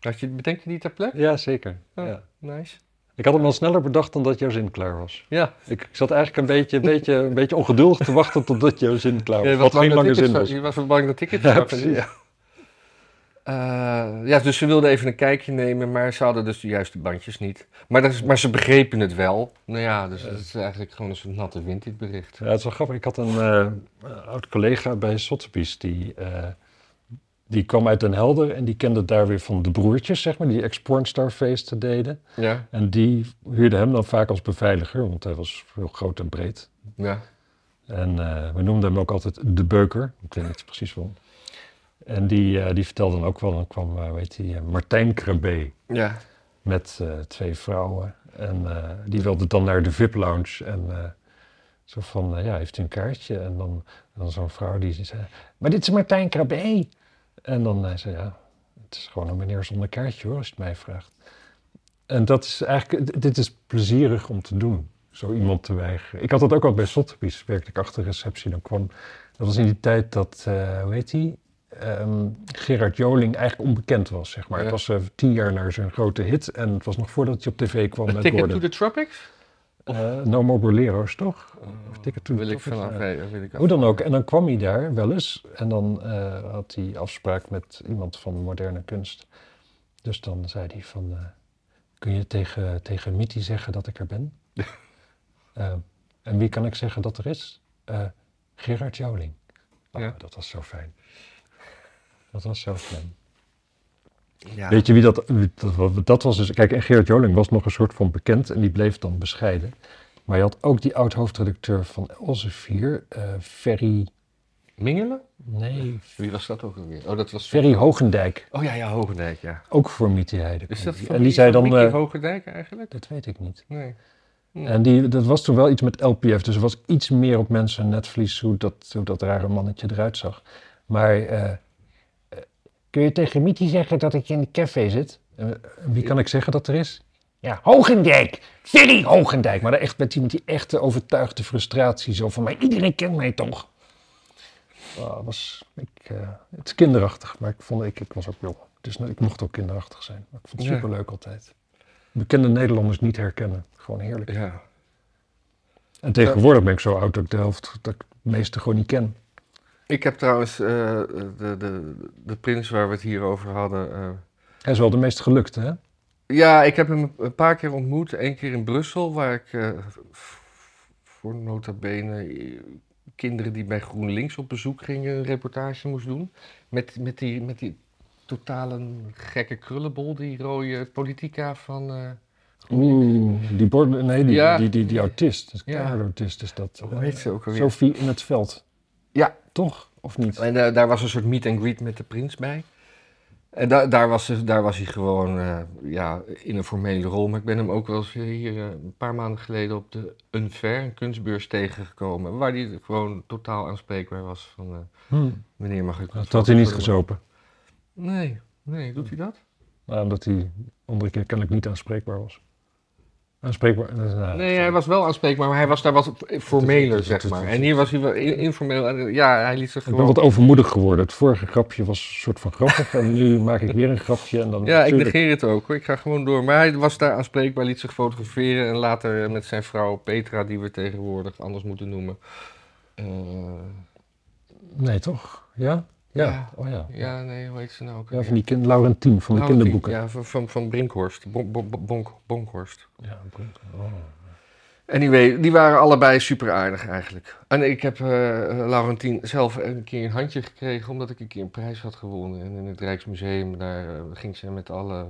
Had je, bedenk je die ter plekke? ja zeker. Oh. Ja. Nice. Ik had hem al sneller bedacht dan dat jouw zin klaar was. Ja, Ik, zat eigenlijk een beetje, een, beetje, een beetje ongeduldig te wachten totdat jouw zin klaar was. Ja, Wat bang geen lange zin was. Je was bang dat ik het Ja, zou precies. Ja. Eh, ja, dus ze wilden even een kijkje nemen, maar ze hadden dus de juiste bandjes niet. Maar, dat is, maar ze begrepen het wel. Nou ja, dus het is eigenlijk gewoon een soort natte wind, dit bericht. Ja, het is wel grappig. Ik had een eh, oud collega bij Sotheby's die, eh, die kwam uit Den Helder en die kende daar weer van de broertjes, zeg maar, die ex-pornstar feesten deden. Ja, En die huurde hem dan vaak als beveiliger, want hij was heel groot en breed. ja. En we noemden hem ook altijd de beuker. Ik weet niet precies waarom. En die, eh, die vertelde dan ook wel, dan kwam, eh weet je, Martijn Krabbe Ja, met eh, twee vrouwen. En eh, die wilde dan naar de VIP-lounge. En eh, zo van, eh, ja, heeft u een kaartje? En dan, dan zo'n vrouw die zei, maar dit is Martijn Krabbe. En dan hij zei ja, het is gewoon een meneer zonder kaartje hoor, als je het mij vraagt. En dat is eigenlijk, dit is plezierig om te doen, zo iemand te weigeren. Ik had dat ook al bij Sotheby's, werkte ik achter de receptie. Dan kwam, dat was in die tijd dat, eh hoe heet hij? Ehm, Gerard Joling eigenlijk onbekend was, zeg maar. Ja. Het was eh, tien jaar naar zijn grote hit en het was nog voordat hij op tv kwam A met Ticket Gordon. to the Tropics? Eh, no More Bolero's, toch? Of Ticket to the wil ik Tropics, vanaf, nee, wil ik Hoe dan ook. En dan kwam hij daar wel eens. En dan eh, had hij afspraak met iemand van moderne kunst. Dus dan zei hij van... kun je tegen, tegen Mitty zeggen dat ik er ben? En wie kan ik zeggen dat er is? Gerard Joling. Ah, Ja. Dat was zo fijn. Dat was zo fijn. Ja. Weet je wie dat, dat... Dat was dus... Kijk, en Gerard Joling was nog een soort van bekend. En die bleef dan bescheiden. Maar je had ook die oud-hoofdredacteur van Elsevier. eh Ferry... Mingelen? Nee, Wie was dat ook alweer? Oh, dat was... Ferry Hogendijk, Oh ja, ja, Hogendijk, ja. ook voor Mietje Heide. Is dat van en die zei dan, Mickey eh, Hogendijk eigenlijk? dat weet ik niet. Nee. En die, dat was toen wel iets met LPF, dus er was iets meer op mensen netvlies hoe dat, hoe dat rare mannetje eruit zag. Maar eh, kun je tegen Mietje zeggen dat ik in de café zit? Eh, wie kan ik zeggen dat er is? Ja, Hogendijk, Ferry Hogendijk. Maar echt met die, met die echte overtuigde frustratie, zo van, maar iedereen kent mij toch? Ah, was, ik, eh, het is kinderachtig, maar ik, vond, ik, ik was ook jong. Dus ik mocht ook kinderachtig zijn. Maar ik vond het Ja. superleuk altijd. Bekende Nederlanders niet herkennen. Gewoon heerlijk. Ja. En tegenwoordig ben ik zo oud dat ik de helft, dat ik het meeste gewoon niet ken. Ik heb trouwens eh, de, de, de prins waar we het hier over hadden. eh, Hij is wel de meest gelukte, hè? ja, ik heb hem een paar keer ontmoet. Eén keer in Brussel, waar ik eh, voor nota bene kinderen die bij GroenLinks op bezoek gingen een reportage moest doen. Met, met, die, met die totale gekke krullenbol, die rode politica van... eh, Oeh, die nee, die, Ja. die, die, die autist. Is Ja. ja. autist is dat. hoe heet ze ook alweer? Sophie in het veld. Ja. Toch? Of niet? En eh, daar was een soort meet and greet met de prins bij. En da daar, was, ze- daar was hij gewoon eh, ja, in een formele rol. Maar ik ben hem ook wel eens hier eh, een paar maanden geleden op de Unfair, een kunstbeurs, tegengekomen. Waar hij gewoon totaal aanspreekbaar was. Van, eh, Hm. meneer, mag ik... Dat had hij niet gezopen. Nee, nee, doet hij dat? Nou, omdat hij andere keer kennelijk niet aanspreekbaar was. Aanspreekbaar? nou, Nee, hij was wel aanspreekbaar, maar hij was daar wat formeler, is- zeg maar. En hier was hij wel in- informeel. Ja, hij liet zich Ik ben gewoon... wat overmoedig geworden. Het vorige grapje was een soort van grappig. en nu maak ik weer een grapje. En dan, Ja, ik negeer het ook hoor. Ik ga gewoon door. Maar hij was daar aanspreekbaar, liet zich fotograferen. En later met zijn vrouw Petra, die we tegenwoordig anders moeten noemen. Eh, Nee, toch? Ja? Ja. Ja. Oh ja. ja, nee, hoe heet ze nou ook? Ja, van die kind, Laurentien van de kinderboeken. Ja, van, van, van Brinkhorst. Bon, bon, bon- Bonk, Bonkhorst. Ja, Brink- oh. Anyway, die waren allebei super aardig eigenlijk. En ik heb eh Laurentien zelf een keer een handje gekregen, omdat ik een keer een prijs had gewonnen. En in het Rijksmuseum, daar eh, ging ze met alle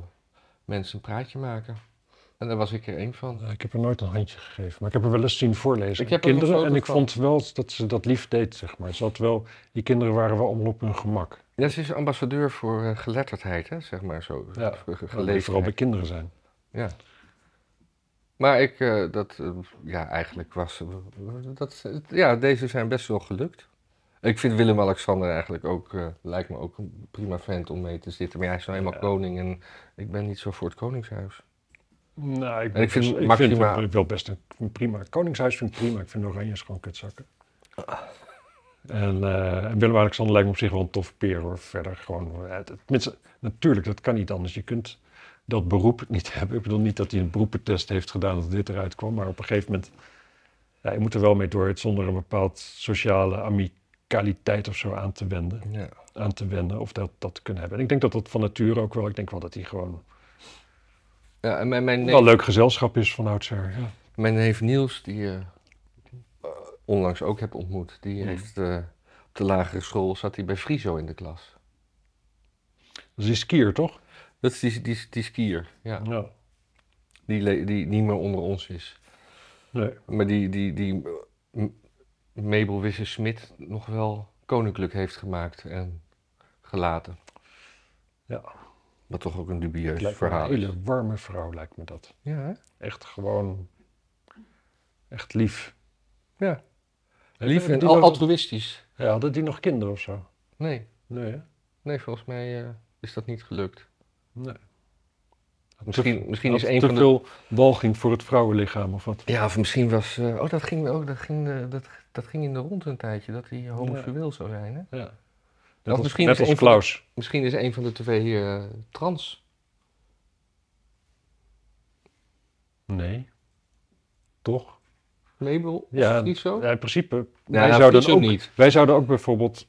mensen een praatje maken. En daar was ik er één van. Ik heb er nooit een handje gegeven, maar ik heb er wel eens zien voorlezen. Ik heb er kinderen en ik van. vond wel dat ze dat lief deed, zeg maar. Ze had wel, die kinderen waren wel allemaal op hun gemak. Ja, ze is ambassadeur voor eh, geletterdheid, hè, zeg maar zo. Ja, Voor ge- Dat gelezenheid. vooral bij kinderen zijn. Ja. Maar ik, eh, dat, eh, ja, eigenlijk was, dat, ja, deze zijn best wel gelukt. Ik vind Willem-Alexander eigenlijk ook, lijkt me ook een prima vent om mee te zitten. Maar hij is nou eenmaal Ja. koning en ik ben niet zo voor het koningshuis. Nou, ik, En ik vind best- Maxima- vind wel best een, prima. Koningshuis vind ik prima. Ik vind Oranjes gewoon kutzakken. En, eh, en Willem-Alexander lijkt me op zich wel een tof peer hoor. Verder gewoon. eh, het- tenminste, natuurlijk, dat kan niet anders. Je kunt dat beroep niet hebben. Ik bedoel niet dat hij een beroepentest heeft gedaan dat dit eruit kwam. Maar op een gegeven moment. Ja, je moet er wel mee door het zonder een bepaald sociale amicaliteit of zo aan te wenden. Ja. Aan te wenden of dat, dat te kunnen hebben. En ik denk dat dat van nature ook wel. Ik denk wel dat hij gewoon Ja, en mijn, mijn, wel leuk gezelschap is van oudsher. Ja. mijn neef Niels, die je onlangs ook heb ontmoet, die heeft eh, op de lagere school, zat hij bij Friso in de klas. Dat is die skier, toch? Dat is die, die, die skier, ja. Ja. Die, die niet meer onder ons is. Nee. Maar die, die, die eh, Mabel Wisse-Smit nog wel koninklijk heeft gemaakt en gelaten. Ja. Wat toch ook een dubieus lijkt een verhaal is. hele warme vrouw, lijkt me dat. Ja, hè? Echt gewoon... Echt lief. Ja. Lief en al- altruïstisch. Ja, hadden die nog kinderen of zo? Nee, Nee, hè? nee volgens mij eh, is dat niet gelukt. Nee. Misschien, misschien is een te van de... veel walging voor het vrouwenlichaam of wat? Ja, of misschien was... eh, oh, dat ging, ook, dat, ging, eh, dat, dat ging in de rond een tijdje, dat hij homoseksueel zou zijn, hè? Ja. Net als, misschien net is als Klaus. Misschien is een van de twee eh, trans. Nee. Toch? Mabel Ja, of Friso? Ja, in principe. Ja, wij, nou, zouden ook, niet. wij zouden ook bijvoorbeeld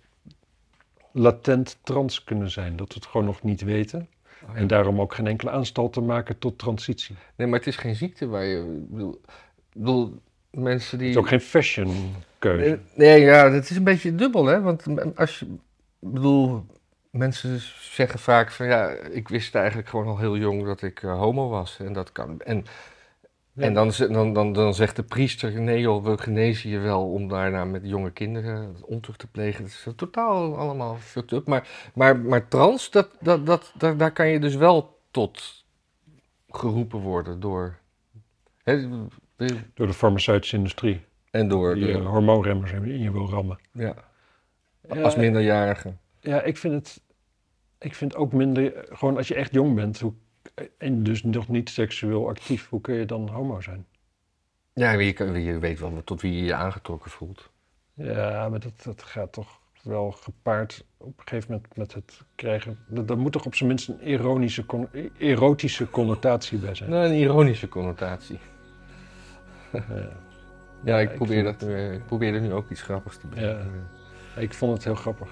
latent trans kunnen zijn. Dat we het gewoon nog niet weten. Oh, ja. En daarom ook geen enkele aanstalten maken tot transitie. Nee, maar het is geen ziekte waar je... Ik bedoel, bedoel mensen die... Het is ook geen fashion keuze. Nee, Nee, ja, dat is een beetje dubbel, hè? Want als je... Ik bedoel, mensen zeggen vaak van... Ja, ik wist eigenlijk gewoon al heel jong dat ik eh, homo was. En dat kan... En, Ja. en dan, dan, dan, dan zegt de priester... Nee joh, we genezen je wel om daarna met jonge kinderen ontucht te plegen. Dat is totaal allemaal fucked up. Maar, maar, maar trans, dat, dat, dat, daar, daar kan je dus wel tot geroepen worden door... Hè, de- Door de farmaceutische industrie. en door... Die de- eh, hormoonremmers in je wil rammen. Ja, als minderjarige. Ja, ik vind het. Ik vind ook minder. Gewoon als je echt jong bent. Hoe, en dus nog niet seksueel actief. Hoe kun je dan homo zijn? Ja, je, je weet wel tot wie je je aangetrokken voelt. Ja, maar dat, dat gaat toch wel gepaard op een gegeven moment met het krijgen. Dat, moet toch op zijn minst een ironische, erotische connotatie bij zijn. Nou, een ironische connotatie. Ja. Ja, ik probeer, dat nu, ik probeer er nu ook iets grappigs te bedenken. Ik vond het heel grappig.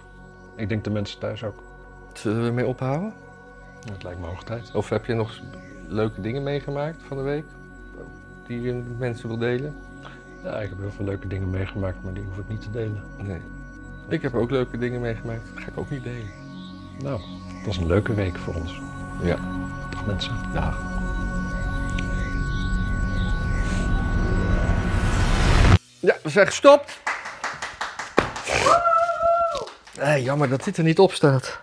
Ik denk de mensen thuis ook. Zullen we ermee ophouden? Het lijkt me hoog tijd. Of heb je nog leuke dingen meegemaakt van de week? Die je met mensen wil delen? Ja, ik heb heel veel leuke dingen meegemaakt, maar die hoef ik niet te delen. Nee. Ik heb ook leuke dingen meegemaakt. Dat ga ik ook niet delen. Nou, het was een leuke week voor ons. Ja. Dag mensen. Dag. Ja, we zijn gestopt. Eh, jammer dat dit er niet op staat.